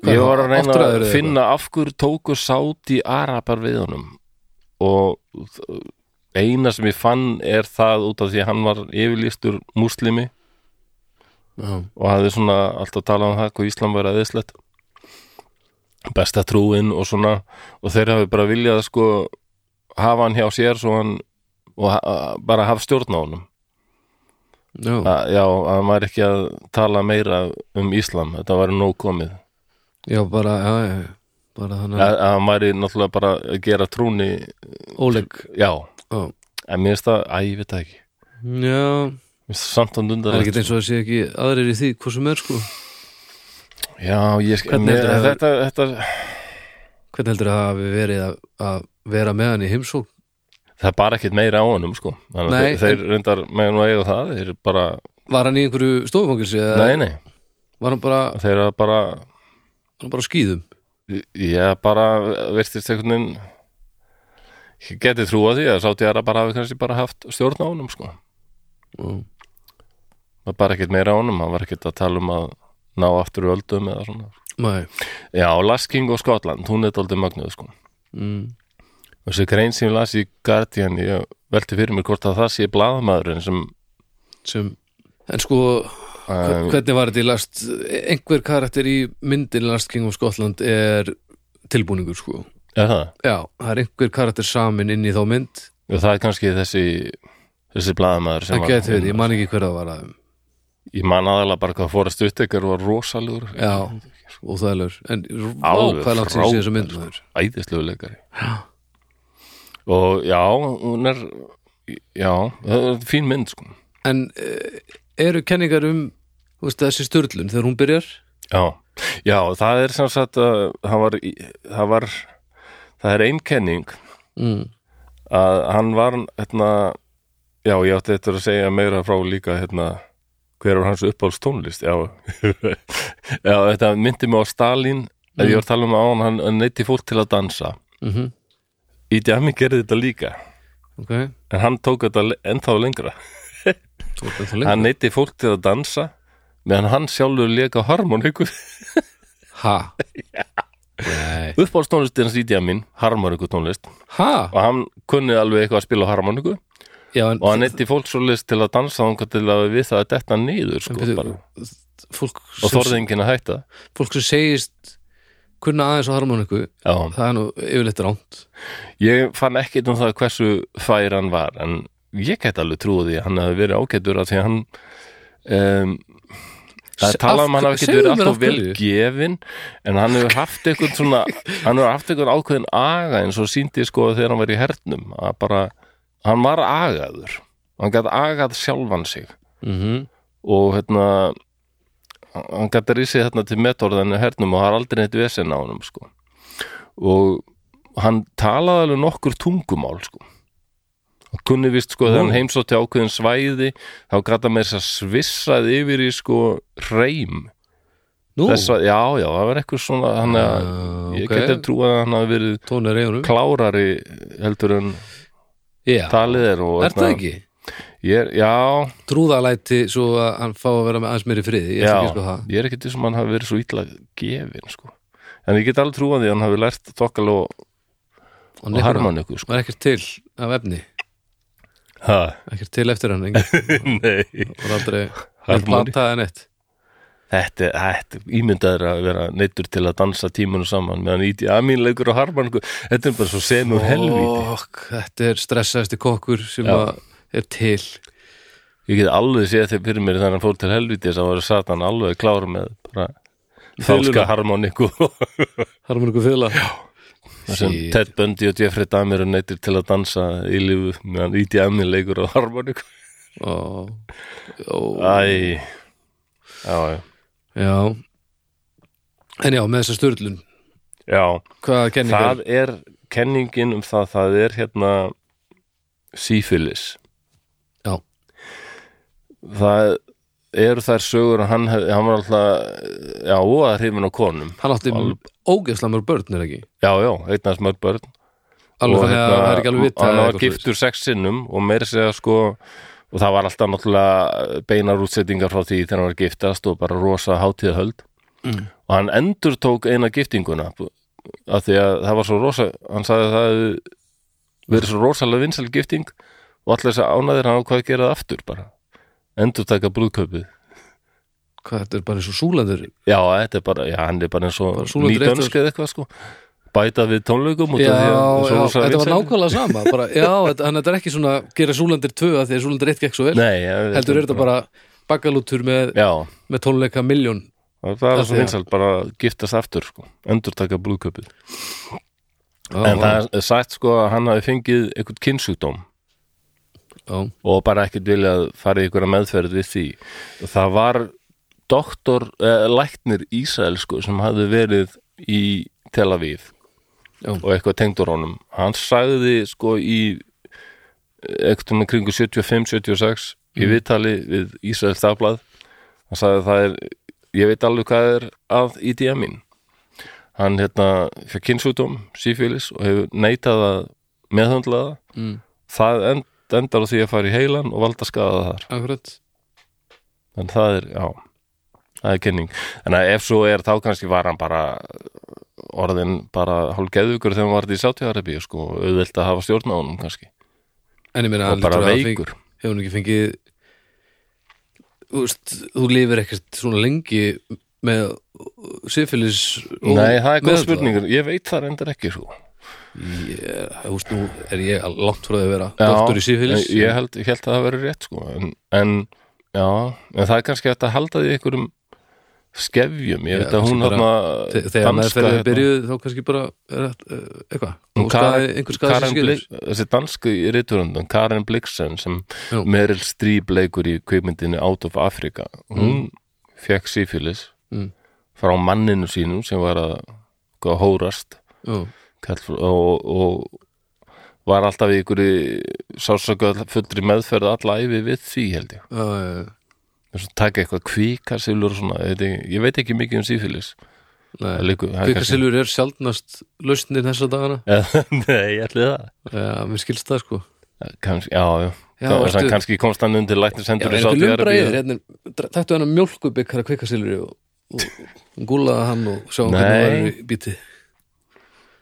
Ég var að reyna að finna af hverju tóku sáti arabar við honum. Og eina sem ég fann er það út af því að hann var yfirlýstur múslimi Já, og hafði svona alltaf talað um það hvað Íslam var aðeinslegt besta trúin og svona og þeir hafi bara viljað sko hafa hann hjá sér hann og ha bara hafa stjórn á honum. Já, hann var ekki að tala meira um Íslam, þetta var nóg komið. Já, bara, já, já, bara þannig. Að, hann væri náttúrulega bara að gera trúni óleg já, Já, en mér finnst það, að ég veit það ekki. Já. Mér finnst það samt hann það er ekki eins og að sé ekki aðrir í því hvað sem er sko já, ég sk- Hvernig mér, heldur að- þetta, þetta hvernig heldur það að hafi verið að, að vera með hann í heimsók það er bara ekkert meira á honum sko. Þannig að þeir, þeir reyndar með nú eiga það þeir bara, var hann í einhverju stofangilsi nei nei. Var hann bara, þeir eru bara, hann bara skýðum ég bara virtist einhvern veginn ég geti trúa því að sátti að bara hafi kannski bara haft stjórn á honum sko. Já. það var bara ekkert meira á honum hann var ekkert að tala um að ná aftur öldum eða svona Nei. já, Lasking og Skotland, hún er daldið magnuð sko Mm. þessi grein sem ég las í Guardian ég velti fyrir mér hvort að það sé blaðmaðurinn sem sem en sko um, hvernig var þetta í last einhver karakter í myndin Last King of Scotland er tilbúningur sko er það? já, það er einhver karakter samin inn í þá mynd og það er kannski þessi þessi blaðmaður sem það geti verið, ég man ekki hver það var að ég man aðalega bara hvað fórast uttekar var rosalur já, en Alveg hvað langt sem sé þessu frábær, mynd maður. æðislegu leikari. Og já, hún er já, það er fín mynd sko. En eh, eru kenningar um veist, þessi störlun þegar hún byrjar? Já, já, það er sem sagt að það var, það var það er einkenning mm. að hann var hérna, já, ég átti þetta að segja meira frá líka hérna hver var hans uppáhalds tónlist já, já þetta myndi mig á Stalin ef ég var að tala um á hann, neyti fólk til að dansa. Mm í djami gerði þetta líka. Ok, en hann tók þetta ennþá lengra. Ennþá hann neyti fólk til að dansa meðan hann sjálfur leka harmoniku ha? Nei. uppáhaldstónlistin hans í djamin, harmoniku tónlist ha, og hann kunni alveg eitthvað að spila á harmoniku já en og hann neyti fólk svo list til að dansa hann til að við það að detta niður sko, og sem, þorði enginn að hætta. fólk sem segist kunna aðeins á harmoniku það er nú yfirleitt ránt ég fann ekkert um það hversu fær hann var en ég gæti alveg trúið hann hefði verið ágætur að því hann um, það er talað um hann hafi segðu verið alltaf af vel hverju. gefin en hann hefur haft eitthvað svona hann hefur haft eitthvað ákveðin aga eins og síndi sko þegar hann var í hernum að bara, hann var agaður hann gæti agað sjálfan sig mm -hmm. og hérna hann gæti risið hérna til metorðinu hernum og það er aldrei neitt vesen á honum sko. og hann talaði alveg nokkur tungumál sko. og kunni vist sko þegar hann heimsótti ákveðin svæði þá gæti hann með þess að svissað yfir í sko reym Þess að, já, já, það var eitthvað svona hann Ah, ég ok. geti trú að hann hafi verið er klárari heldur en já, talið er og er það ekki? ég er, já, trúðalæti svo að hann fá að vera með aðeins meiri friði ég já, er ekki sko það. ég er ekki til sem hann hafi verið svo illa gefin sko. en ég get alveg trúað því að hann hafi lært þokkal og, og og harmoniku sko. var ekkert til af efni? Ha, ekkert til eftir hann nei. Var aldrei Harmoni- en eitt þetta, þetta ímyndaður að vera neittur til að dansa tímunum saman meðan íti að mín leikur og harmoniku þetta er bara svo senur helvíti. Fokk, þetta er stressaðasti kokkur sem að er til. Ég get alveg séð þegar fyrir mér þegar hann fór til helvíti þess að var satan alveg klár með falska harmoniku harmoniku fjöla sem. Ted Bundy og Jeffrey Dahmer er neittur til að dansa í lífu meðan íti að mín leikur og harmoniku og, og, æ, já, já. En já, með þessa störlun Já, það er kenningin um það, það er hérna sífilis. Já. Það eru þær sögur að hann, hann var alltaf já, að hrifin á konum. Hann átti Alveg- ógeðslega mörg börn er ekki? Já, já, einnast mörg börn. Alveg þannig að það er ekki alveg vita Hann var giftur sex sinnum og meira segja sko og það var alltaf náttúrulega beinar útsettingar frá því þegar hann var giftast og bara rosa hátíðahöld Mm. og hann endur tók eina giftinguna af því að það var svo rosa hann sagði að það verið svo rosalega vinsæl gifting og allir þess að ánæðir hann á hvað að gera það aftur bara. Endur taka brúðkaupið. Hvað, þetta er bara eins og súlandur já, þetta er bara, já, hann er bara eins og eða eitthvað sko bæta við tónleikum Já, að já, þetta var nákvæmlega sama bara, Já, þetta, hann þetta er ekki svona gera súlandir tvö að því að súlandir eitt gekk svo vel. Nei, já, heldur er þetta bara bakalútur með, með tónleika miljón það er Af svo því að- vinsæl bara að giftast aftur sko, endur taka brúðkaupið Já, en það er sagt sko að hann hafi fengið eitthvað kynnsjúkdóm og bara ekkert viljað fara í einhverja meðferð við því. Það var doktor, eh, læknir Ísrael sko, sem hafði verið í Tel Aviv Já. og eitthvað tengdur honum. Hann sagði sko í með kringu 75-76 í viðtali við Ísraels dagblað hann sagði að það er ég veit alveg hvað er að IDM-in hann hérna fyrir kynnsjúkdóm, sífélis og hefur neitað að meðhöndla það. Mm, það end, endar á því að fara í heilan og valda skada þar. Akkurat. En það er, já það er kynning, en ef svo er þá kannski var hann bara orðin bara hálf geðugur þegar hann var í Sátíðarabíu sko, auðvelt að hafa stjórn á honum kannski, En ég meina, og bara veikur. hefur hann ekki fengið veist, þú lifir ekkert svona lengi með syfilis Nei, það er góð spurningur, ég veit það reyndar ekki sko. ég, veist, nú er ég langt frá því að vera doktor í syfilis ég ég held að það veri rétt sko. en, en, já, en það er kannski að halda því einhverjum skefjum, ég veit að hún hérna Þe- þegar meðferðið er byrjuð þá kannski bara uh, eitthvað? Þessi dansku í ríturundan Karen Bliksen sem Já. Meryl Streep leikur í kvikmyndinu Out of Africa hún fekk sífélis Mm. frá manninu sínum sem var að hvað, hórast. Já, kall- og, og var alltaf í ykkur sásaka fullri meðferð alla æfi við því held ég. Já, já, já. Taka eitthvað kvíkasilur og svona, ég veit ekki, mikið um sífélis. Kvikasilfur er sjaldnast lausnir þessa dagana. Nei, ég ætli það. Já, mér skilst það sko. Kanski, já, já, Já, já ertu- kannski komst hann undir læknisendur lumbra yfir hérna, Tættu hann að mjólkubikkara kvikasilfur og, og gúlaða hann og sjá hann hvernig er í bíti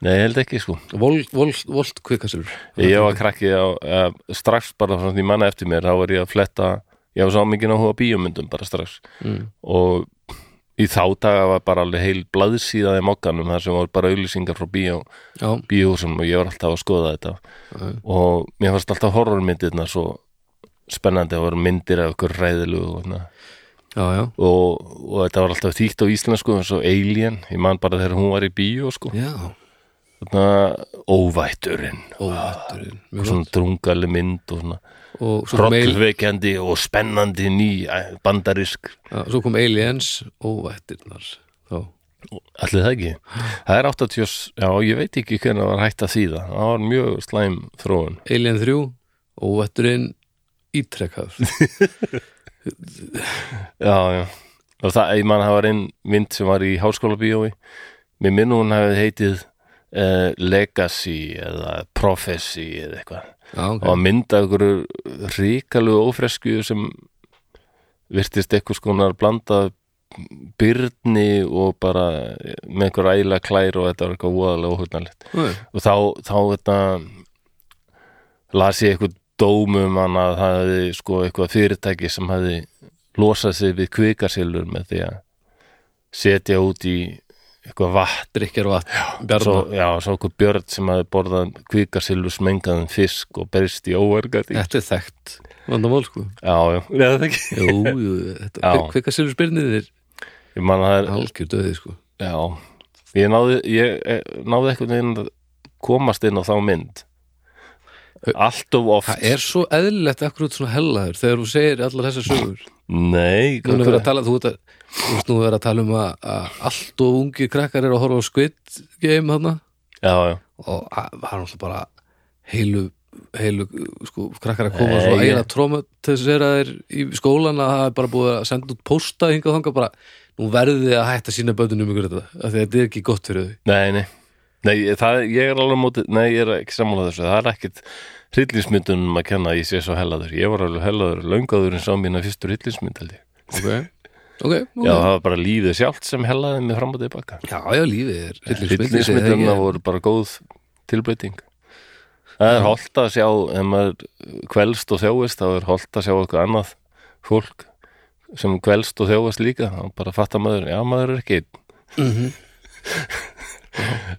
Nei, ég held ekki sko. Volt, volt, volt kvikasilfur Ég var krakki á, uh, strax bara frá því manna eftir mér þá var ég að fletta, ég var svo mikið áhuga á bíómyndum bara strax. Mm. og í þá daga var bara alveg heil blaðsíða í mokkanum þar sem var bara auðlýsingar frá bíó, Já, bíóhúsum og ég var alltaf að skoða þetta. Já, og mér fannst alltaf horrormyndirna svo spennandi að vera myndir af ykkur ræðilu og, svona. já, já. og, og þetta var alltaf þýtt á íslensku eins og Alien, ég man bara þegar hún var í bíó sko, já. þarna óvætturinn. Óvætturinn. Og svona drungali mynd og svona Og hrollveikjandi og spennandi ný æ, bandarisk já, svo kom Aliens Óvættirnar Þá. Allir það ekki? Það er 80, já ég veit ekki hvernig það var hægt að þýða. Það var mjög slæm þróun. Alien 3 Óvætturinn ítrekkað. Já já. Og það, ég man það var einn mynd sem var í háskóla bíói mér minn hún hefði heitið uh, Legacy eða Prophecy eða eitthvað Já, ok. Og mynda ykkur ríkalegu ófresku sem virtist eitthvað skonar blanda byrni og bara með einhver ægilega klær og þetta var eitthvað voðalega óhugnalegt Nei, og þá, þá þetta, las ég eitthvað dómum að það hefði sko eitthvað fyrirtæki sem hefði losað sig við kvikasilur með því að setja út í eitthvað vatn Drikkjar vatn svo, Bjarma. já, svo okkur björn sem hefði borðað kvikasilur smengaðan fisk og berist í óvergati Þetta er þekkt Vandamál sko. Já, já, já, það ekki. Jú, jú, þetta Já. Kvikasilfur spyrnir er Ég man að það er, algjör döði sko. Já. Ég náði, ég eh, náði eitthvað veginn að komast inn á þá mynd. Allt of oft. Það er svo eðlilegt akkur út svona hellaður þegar þú segir allar þessar sögur Nei, Nú er verið að tala, þú veit að veist nú er að tala um að, að allt og ungi krakkar eru að horfa á Squid Game þarna. Já, já, og að- það er náttúrulega bara heilu, heilu sko, krakkar að koma Nei, svo ég- ægilega traumatiseraðir í skólan að það er bara búið að senda út pósta hingað og þangað bara, nú verðið þið að hætta sína bötunum ykkur þetta, af því að þetta er ekki gott fyrir þau. Nei, nei. Nei, það, ég er alveg á móti, nei, ég er ekki sammála þessu. Það er ekkit hryllinsmyndunum að kenna að ég sé svo hellaður. Ég var alveg hellaður, löngaður en sá mína fyrstur hryllinsmynd held ég. Okay. ok, ok Já, það var bara lífið sjálft sem hellaði mig fram og tilbaka. Já, já, lífið er segi það voru bara góð tilbreyting. Það er holdt að sjá ef maður kvelst og þjóist þá er holdt að sjá eitthvað annað fólk sem kvelst og þjóist líka. Þá bara fattar maður, já maður er ekki einn.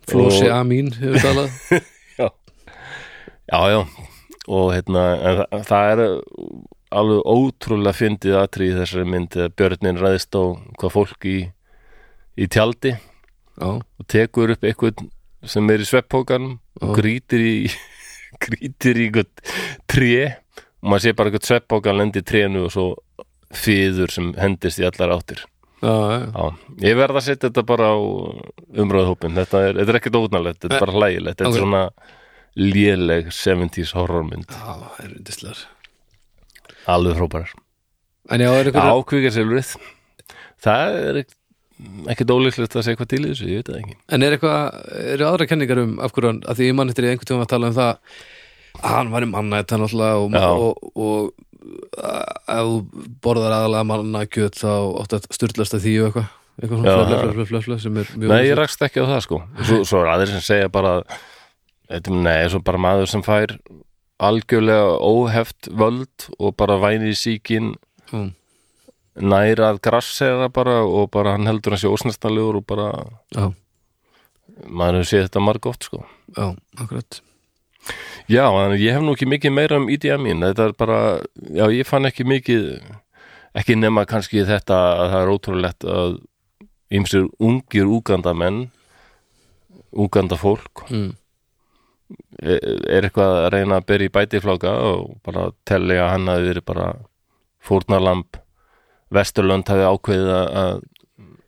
Flósi Og- Amín hefur talað Já, já. Og hérna, það, það er alveg ótrúlega fyndið atrið í þessari mynd þegar björnin ræðist á hvað fólk í, í tjaldi já, og tekur upp eitthvað sem er í svepphókanum og grítir í grítir í eitthvað tré og maður sé bara eitthvað svepphókan lendi í trénu og svo fýður sem hendist í allar áttir. Já, já, Já, ég verð að setja þetta bara á umröðhópin þetta er, þetta er ekkert ónalegt, þetta er bara hlægilegt. Þetta er svona léleg 70s horrormynd, það er undislegar alveg einhver ákvíkarsilfrið það er ekkert ólíklegt að segja hvað til þessu, ég veit það ekki. En er eitthvað, eru aðra kenningar um af hverju að því ég mann eftir í einhvern tíma að tala um það að hann var í mannætt hann alltaf og, og, og að þú borðar aðalega mannakjöt þá áttu að styrlast að því og eitthvað. Eitthvað svona flöfla, flöfla, flöfla Nei, ég rakst ekki á það sko. Svo, svo er aðeir sem segja bara þetta, er- Nei, svo bara maður sem fær algjörlega óheft völd og bara væni í síkin Mm. nær að grassera bara og bara hann heldur hann sé ósnestalegur og bara Já, maður hefur séð þetta marg oft sko já, akkurat Já, ég hef nú ekki mikið meira um IDM mín þetta er bara, já ég fann ekki mikið ekki nema kannski þetta að það er ótrúlegt að ýmsir ungir úgandamenn úganda fólk mm. Er eitthvað að reyna að byrja í bætifláka og bara telli að hann hafi verið bara fórnarlamb? Vesturlönd hafi ákveðið að- að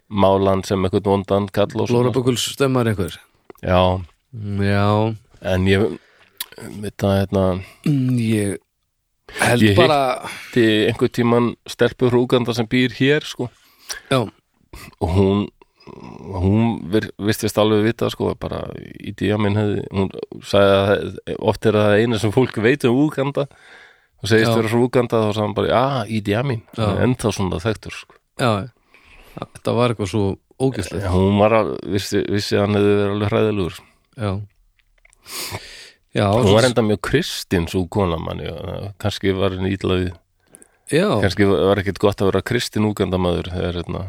mála hann sem eitthvað vondan kall og svona? Bökuls stemmar einhver? Já, Mm, Já, en ég veit að hérna mm, ég held Ég bara til einhver tíman stelpur frá Úganda sem býr hér sko. Já, og hún hún vir, vist alveg vita sko bara í díaminn hefði hún sagði að oft er það eina sem fólk veit um Úganda og segist vera frá Úganda þá sagði hann bara, já, í díaminn Já. ennþá svona þekktur sko. Já Þetta var eitthvað svo ógæslegt hún var að, vissi, vissi að hann hefði verið alveg hræðilegur. Já. Já, hún var enda mjög kristinn svo kona manni kannski var henni ítlaði Já, kannski var ekkit gott að vera kristinn Úgandamaður þegar hérna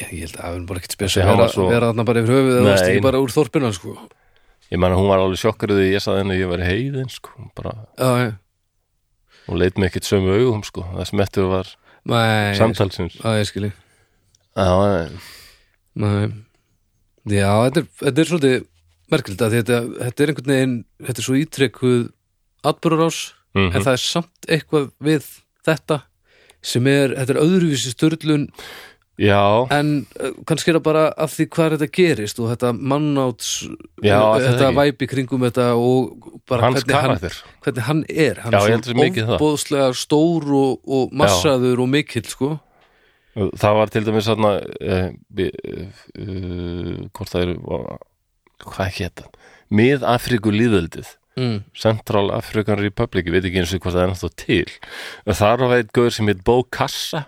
ég held að er bara ekkert spes að hann vera, var svo- vera þarna bara yfir höfuð eða varst ekki bara úr þorpina sko. ég að hún var alveg sjokkaruð því ég saði henni að ég væri heiðin sko. Bara Já, já, og leit mig ekkert sömu augum sko. Það sem eftir var Nei, samtalsins. Já, ég skilji já, þetta er, þetta er svolítið merkilegt að þetta, þetta er einhvern veginn þetta er svo ítrekkuð atbyrðarás mm en það er samt eitthvað við þetta sem er, þetta er öðruvísi störlun já, en uh, kannski er það bara af því hvað þetta gerist og þetta mannáts Já, uh, þetta væpi kringum þetta og bara hans hvernig hann, karakter. hvernig hann er. Hann Já, ég er held að sé mikið það. ofbóðslega stór og, og massaður og mikill sko. Það var til dæmis þarna uh, uh, hvort það er hvað hétt Mið-Afríku líðöldið mm. Central African Republic, ég veit ekki eins og hvað það er náttúrulega til. Þar var eitt gauður sem heit Bo Kassa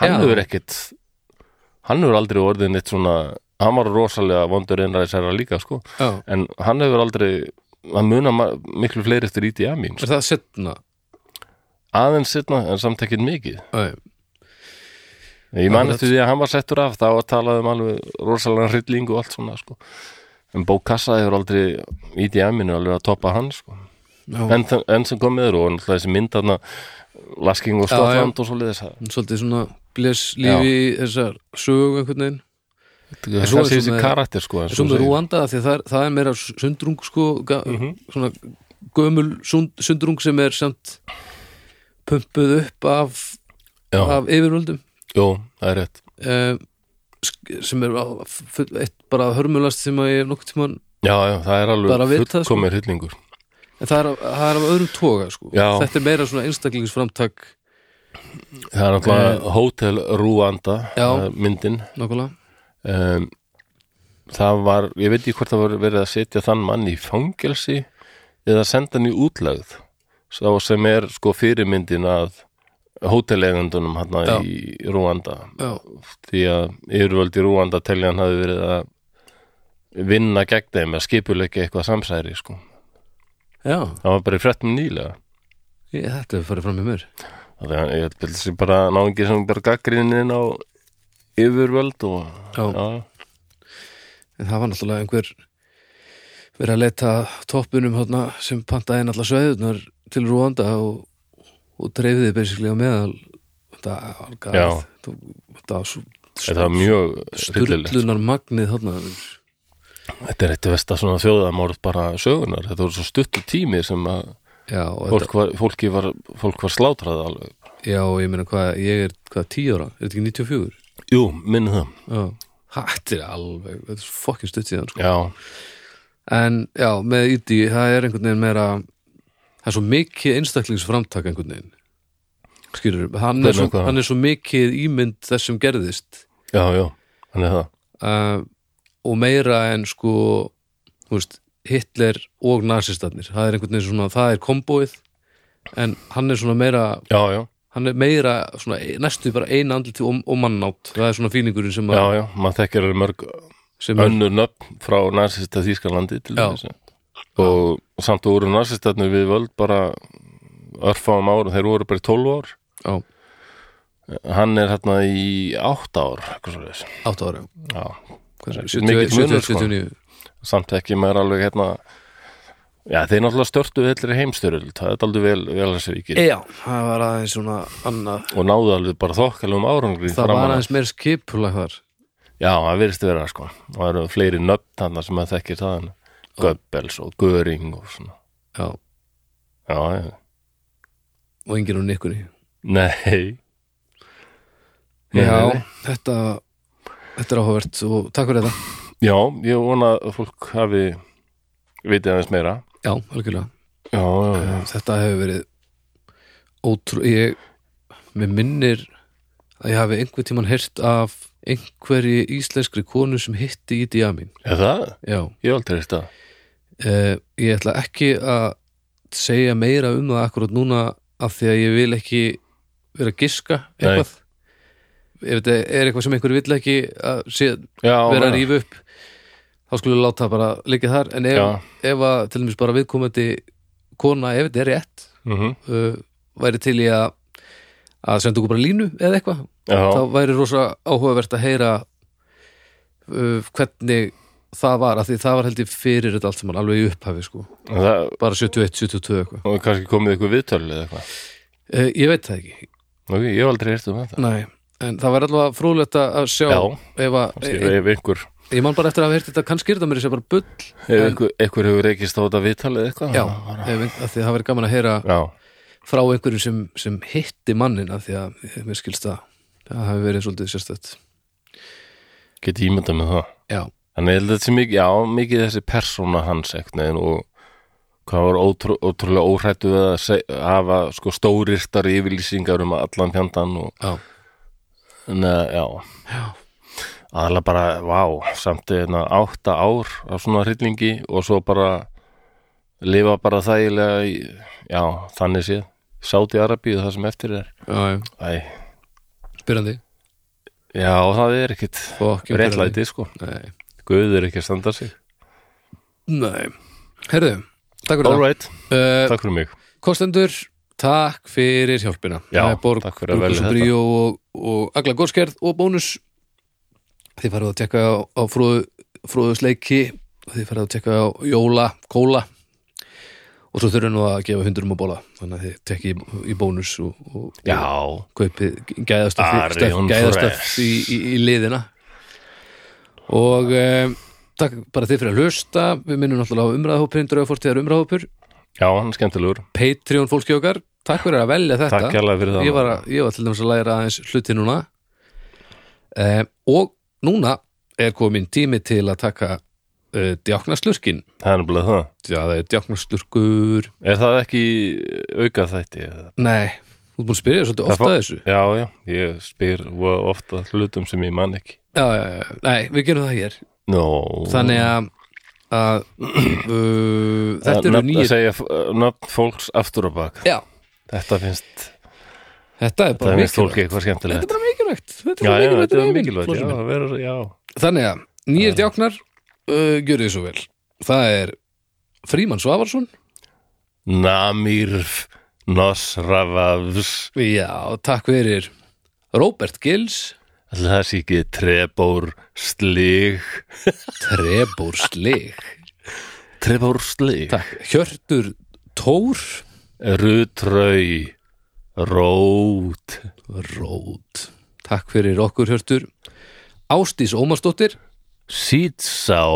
hann hefur ekkit hann hefur aldrei orðið neitt svona hann var rosalega vondur einræðisæra líka sko. Já, en hann hefur aldrei hann muna ma- miklu fleiri eftir íti að mín er það setna aðeins setna en samt ekkert mikið. Æ, ég man eftir því að hann var settur af þá að tala um alveg rosalega hrylling og allt svona sko. En Bo Kassa hefur aldrei íti að mínu alveg að toppa hann sko. Já, en, en sem kom með þér og náttúrulega þessi mynd þarna Lasking og Já, Stofland og svo liðis svolítið svona bles lífi í þessar sögu einhvern veginn það svo er þessi karakter sko En svo segir. Rúanda því að það er, það er meira sundrung sko, ga, Mhm. svona gömul sund, sundrung sem er samt pumpuð upp af, Já, af yfirvöldum jú, það er rétt eh, sem er bara hörmulast sem að ég nokkuð tímann Já, já, það er alveg það, sko. fullkomir hryllingur en það er, það er af öðrum toga sko. Já. þetta er meira svona einstaklingsframtak Það er náttúrulega Hotel Rúanda Eh. Já. eh, myndin um, það var, ég veit ekki hvort það var verið að setja þann mann í fangelsi eða senda hann í útlegð sá sem er sko fyrirmyndin að hótelegundunum hann Já. í Rúanda því að yfirvöld í Rúanda telja hann hafi verið að vinna gegn þeim að skipuleika eitthvað samsæri sko. já það var bara í fréttum nýlega ég, þetta hefur farið fram með mér þannig að ég held þessi bara náingi sem bara gaggrinnin á yfirvöld og Já. en það var náttúrulega einhver verið að leita toppunum hana, sem pantaði náttúrulega sveðunar til Rúanda og, og dreifði basically á meðal þetta var Já. gæð þetta var svo sturlunar magnið þarna þetta er eitt vesta svona þjóðamorð bara sögunar þetta voru svo stuttu tími sem að já, fólk var, fólki var, fólk var slátrað alveg. Já, ég meina hvað, ég er hvað, 10 ára, er þetta ekki 94? jú, minni það. Já, þetta er alveg þetta er fokkin stutt síðan sko. já, en já, með Ídi, það er einhvern veginn meira það er svo mikið einstaklingsframtak einhvern veginn. Skilur, hann er, svo, hann er svo mikið ímynd þess sem gerðist. Já, já, hann er það. Uh, og meira en sko þú veist, Hitler og nazistarnir það er einhvern veginn svona, það er kombóið en hann er svona meira já, já, hann er meira svona, næstu bara eina andliti og, og mannátt. Það er svona fílingurinn sem, já, að, já maður þekkir alveg mörg önnur nöfn frá narsista Þýskalandi til Já. þess og samt voru narsistarnir við völd bara örfáum árum, þeir voru bara í 12 ár. Já, hann er hérna í 8 ár eitthvað svo þess 8 ára já, Hvað Mikill 71, munur, 71, sko. 79 samt ekki maður alveg hérna já, þeir náttúrulega störtu villri heimstyrjöld það er aldrei vel, vel þessi ríkir Já, það var aðeins svona annað. Og náðu alveg bara þokkalum árangri Það var aðeins meir skipulag þar. Já, það virðist vera sko. Og það eru fleiri nöfn þarna sem maður þekkir það Goebbels og Göring og svona. Já, já, já, og enginn á nikkunni. Nei. Já, nei. þetta Þetta er áhugavert og takk fyrir þetta já, ég vona að fólk hafi vitið aðeins meira. Já, algjörlega. Já, já, já, Þetta hefur verið ótrú ég, mér minnir að ég hafi einhvern tímann heyrt af einhverji íslenskri konu sem hitti í Diamin er það? Já, ég hef aldrei veist það. Eh, ég ætla ekki að segja meira um það akkurat núna af því að ég vil ekki vera að giska eitthvað. Ef þetta er eitthvað sem einhver vill ekki að sé, já, vera að rífa upp þá skulum við láta bara liggja þar. En ef, ef að til dæmis bara viðkomandi kona, ef þetta er rétt Mhm. uh, væri til í að að senda okkur bara línu eða eitthvað þá væri rosa áhugavert að heyra uh, hvernig það var, af því það var held ég fyrir þetta allt saman, alveg í upphafi sko. Það bara 71, 72 eitthvað. Og kannski komið ykkur viðtölu eða eitthvað? Uh, ég veit það ekki, ok, ég hef aldrei veist um þetta. Nei en það var allavega fróðlegt að sjá Já. ef að, ef einhver ég man bara eftir að hafa heyrt þetta kannski er þetta mér þessi bara bull ef En- hefur reykist á þetta viðtalið eitthvað já, ef, að því að það væri gaman að heyra já, frá einhverjum sem, sem hitti mannin af því að eh, mér skilst að það hafi verið svolítið sérstætt geti ímyndað með það. Já, Þannig held að þetta sé mikið, já, mikið þessi persóna hans ekkert og hvað var ótrú, ótrúlega óhrættu að seg, hafa sko stóristar yfirlýsingar um allan fjandan og já, neða, já, já, aðalega bara, vá, samt eða átta ár af svona hryllingi og svo bara lifa bara þægilega í, já, þannig séð. Sáti Arabíu það sem eftir er. Já, já. Spyrandi já, það er ekkit réttlæti, sko. Nei, Guð er ekki að standa sig. Nei. Herðu, takk fyrir All right, uh, takk fyrir mig. Kostendur, takk fyrir hjálpina. Já, Borg, takk fyrir að velja þetta. Bríó og, og Agla Górskerð og bónus Þið farið að tekka á, á fróðu, fróðusleiki Þið farið að tekka á jóla, kóla og svo þurfum nú að gefa hundurum að bóla þannig að þið tekki í, í bónus og, og, og kaupið gæðastöf, í, í, í liðina. Og um, takk bara þið fyrir að hlusta. Við minnum náttúrulega á umræðahópurinn draugafortíðar umræðahópur já, hann er skemmtilegur. Patreon fólki okkar, takk fyrir að velja þetta. Takk hérlega fyrir það. Ég var, að- ég var til dæmis að læra aðeins hluti núna. Um, og núna er komin tími til að taka uh, djáknaslurkin. Það er nefnilega það. Já það er djáknaslurkur. Er það ekki auka þætti? nei, þú ert búin að spyrja svolítið ofta þessu. Já, já, ég spyr ofta hlutum sem ég man ekki. Já, já, já, nei, við gerum það hér. Nó þannig að, að uh, þetta eru nýjir Að segja nöfn fólks aftur á bak. Já, Þetta finnst þetta er bara mikilvægt. þetta er bara mikilvægt. Þetta er já, mikilvægt, þannig að nýjir djáknar uh, gjörið svo vel. Það er Fríman Svavarsson. Namir Nosravavs. Já, takk fyrir. Robert Ætli það sé ekki Trebór Slig. Trebor Slig. Trebór Slig Hjörtur Tór. Rutrau Rót Rót. Takk fyrir okkur Hjörtur. Ástís Ómarsdóttir. Sýtsá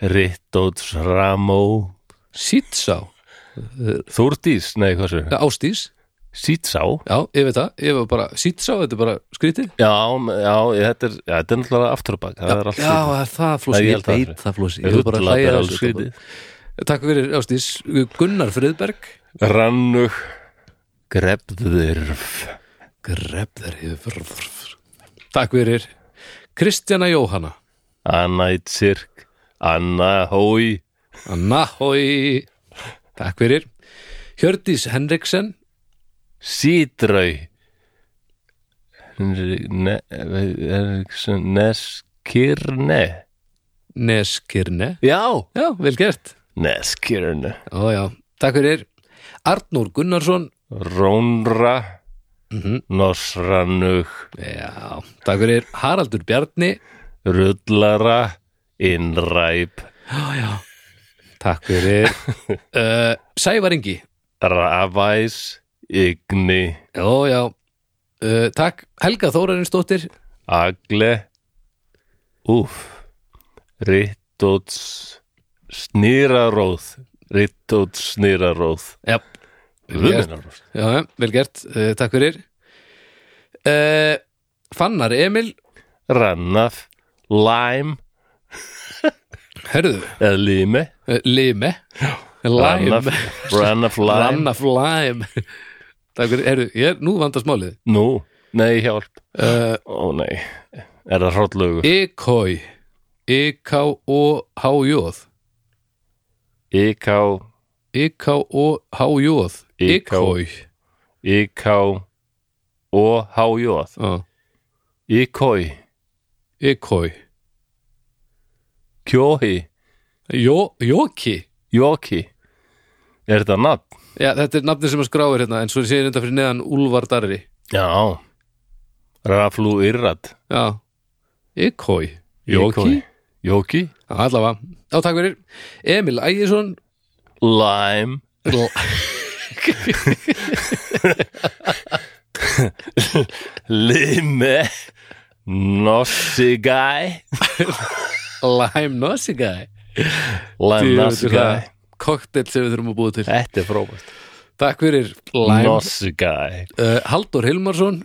Rittóts Ramó. Sýtsá Þúrdís, nei hvað sér? Ástís, Sýtsá já, ég veit það. Ég var bara, Sýtsá, þetta er bara skrítið Já, já, þetta er, já, þetta er náttúrulega aftur á bak Það já, það er það flósi, ég veit það flósi ég var bara að hlæja þessu, skrítið takk fyrir Ástís Gunnar Friðberg. Rannug Grebðirf Grefðar takk fyrir. Kristjana Jóhanna. Anna Ítsirk Anna Hói Anna Hói takk fyrir. Hjördís Henriksen. Sídrau ne, Neskirne. Neskirne? Já, já, vel gert. Neskirne. Já, já, takk fyrir. Arnúr Gunnarsson Rónra mm Nosranug. Já, takk fyrir. Haraldur Bjarni. Rullara Innræp. Já, já, takk fyrir. Uh, Sævar Ingi. Rafæs Igni já, já, uh, takk. Helga Þórarinsdóttir. Agle. Úf Rittóts Snýraróð. Rittóts Snýraróð. Guðminaróð já, vel gert. Uh, takk fyrir. Uh, Fannar Emil? Rannaf Lime herðu, eða Lime. Uh, Lime. Rannaf Rannaf Lime Rannaf Lime takk fyrir, herðu, ég, nú vandast málið. Nú, nei hjálp. Ó nei, er það hróllögu Ikoi I-K-O-H-J IK Ikoi IK og Já, Ikoi. Ikoi. Kjóhi Jó, Jóki. Jóki. Er þetta nafn? Já, þetta er nafnið sem að skráir hérna en svo er sér þetta fyrir neðan Úlfar Darri. Já. Raflu Irrad. Já, Ikoi. Jóki. Jóki? Allavega. Já, takk fyrir. Emil Ægisson. Lime Lime Nossi Guy Lime Nossi Guy Lime Nossi Guy Koktel sem við þurfum að búa til. Þetta er frábært. Takk fyrir Lime. Nossi Guy uh, Haldur Hilmarsson.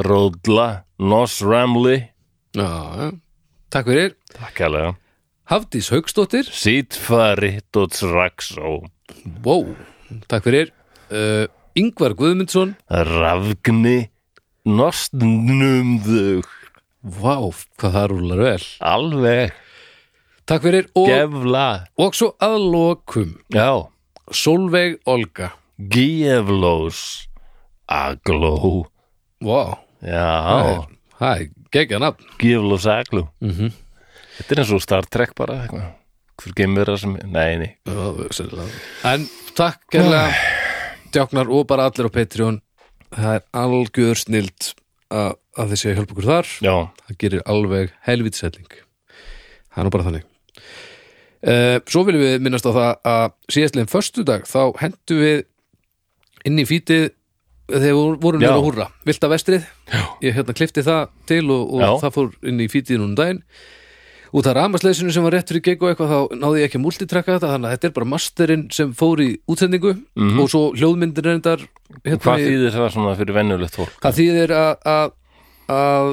Ródla Noss Ramli. Já, já. takk fyrir. Takk alveg Hafdís Haugsdóttir Sítfari Dots Raxó wow. Takk fyrir. Uh, Ingvar Guðmundsson. Rafgni Nostnumðug Vá, hvað það rúlar vel. Alveg. Takk fyrir og, Gefla. Og svo að lokum. Já. Solveig Olga. Gíflós Agló. Vá, Já. Það er geggja nafn. Gíflós Agló. Mm Þetta er eins og Star Trek bara eitthvað. Hver geimvera sem Nei, nei. En takk kærlega Djáknar og bara allir á Patreon. Það er algjör snild að, að að hjálpa okkur þar. Já, það gerir alveg helvítselling það er nú bara þannig. Uh, svo viljum við minnast á það að síðastlegin föstudag þá hendu við inn í fítið þegar við vorum nýra að húrra. Vilta vestrið, Já. ég hérna klifti það til og, og það fór inn í fítið núna um daginn út af rafmasleysinu sem var rétt fyrir gegg og eitthvað þá náði ég ekki að multitrakka þetta þannig að þetta er bara masterinn sem fór í útsendingu. Og svo hljóðmyndir reyndar hérna, hvað þýðir það svona fyrir venjulegt fólk? Það þýðir að að, að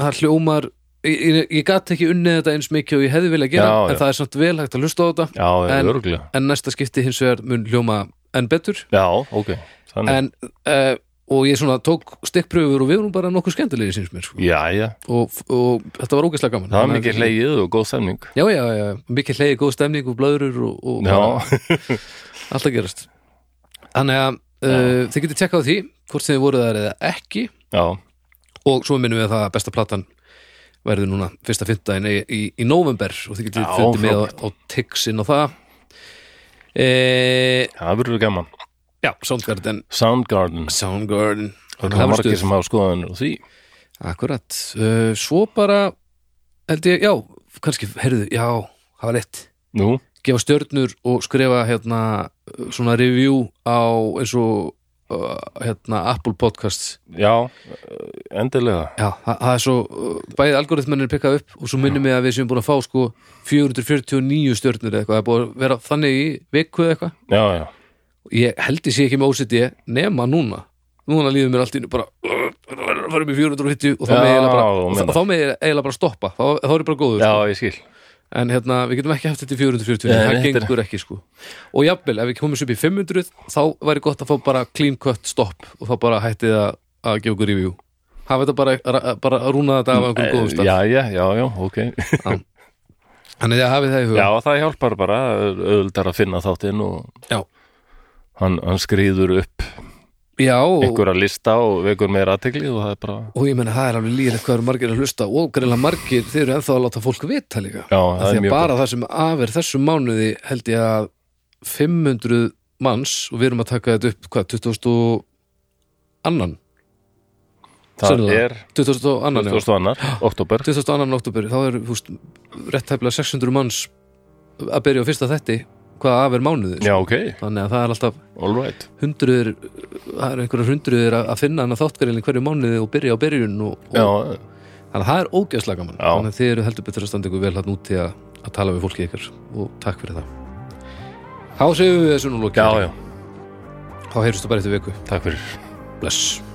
það hljómar ég, ég, ég gat ekki unnið þetta eins mikið og ég hefði vilja gera Já, en já. það er samt vel hægt að hlusta á þetta. Já, En- en næsta skipti hins vegar mun hljóma enn betur. Já, ok Þannig, en, uh, og ég svona tók stikkpröfur og við vorum bara nokkuð skemmtilegi síns mér sko. já, já. Og, og þetta var ógeðslega gaman. Það var mikið hlegið og góð stemning. Já, já, já, mikið hlegi, góð stemning og blöðrur og, og Já, bara allt að gerast. Þannig að uh, þið getið tekkað á því hvort þið voruð þar eða ekki. Já, og svo minnum við að það að besta platan verður núna fyrsta fymtudaginn í, í, í november og þið Já, fundið með á, á Tixin og það. E, það verður gaman Já, Soundgarden. Soundgarden, Soundgarden. Það er margir sem hafa skoðanir og því. Akkurat, uh, svo bara held ég, já, kannski heyrðu, já, hafa lett nú, gefa stjörnur og skrifa hérna uh, svona review á eins og uh, hérna Apple Podcasts. Já, eh, endilega. Já, það, það er svo, uh, bæði algoritmennin er pikkað upp og svo minnum við að við séum búin að fá sko 449 stjörnur eða eitthvað, það er búin að vera þannig í viku eða eitthvað. Já, já, ég held ég sé ekki með OCD nema núna. Núna líður mér allt einu bara upp í 450 og þá Já, með með eiginlega bara stoppa. Þá, þá er ég bara góður já, sko. ég en hérna, við getum ekki haft þetta í 440 Nei, það gengur ekki sko. Og jafnvel, ef við komum upp í 500 þá væri gott að fá bara clean cut stopp og þá bara hættið að, að gefa okkur review. Hafa þetta bara, ra- bara að rúna þetta af einhverjum góðum stað. já, já, já, já, ok. Þannig að hafið það í huga. Já, það hjálpar bara auðvöldar að finna þáttinn og Já. Hann, hann skrýður upp Já, og, einhverja lista og vekur meira aðtegli og það er bara, og ég menna það er alveg líðilegt hvað eru margir að hlusta og greinlega margir, þeir eru ennþá að láta fólk vita líka. Já, það er að mjög bara það sem af er þessum mánuði held ég að 500 manns og við erum að taka þetta upp hvað, 2000 og annan? Það er 2000 og annan, já. 2000 annar, oktober 2000 og annan oktober, þá er húst, rétt hæflega 600 manns að byrja á fyrsta þetti hvað af er mánuði já, ok, þannig að það er alltaf all right. hundruður það er einhverjar hundruður að finna hann að þáttgærinni hverju mánuði og byrja á byrjun og, og já, þannig að það er ógeðslega gaman. Já. þannig að þið eru heldur betur að standa ykkur vel hann úti að, að tala við fólki ykkar og takk fyrir það. Þá segjum við þessu nú lokið já, já, þá heyrstu bara eftir viku. Takk fyrir. Bless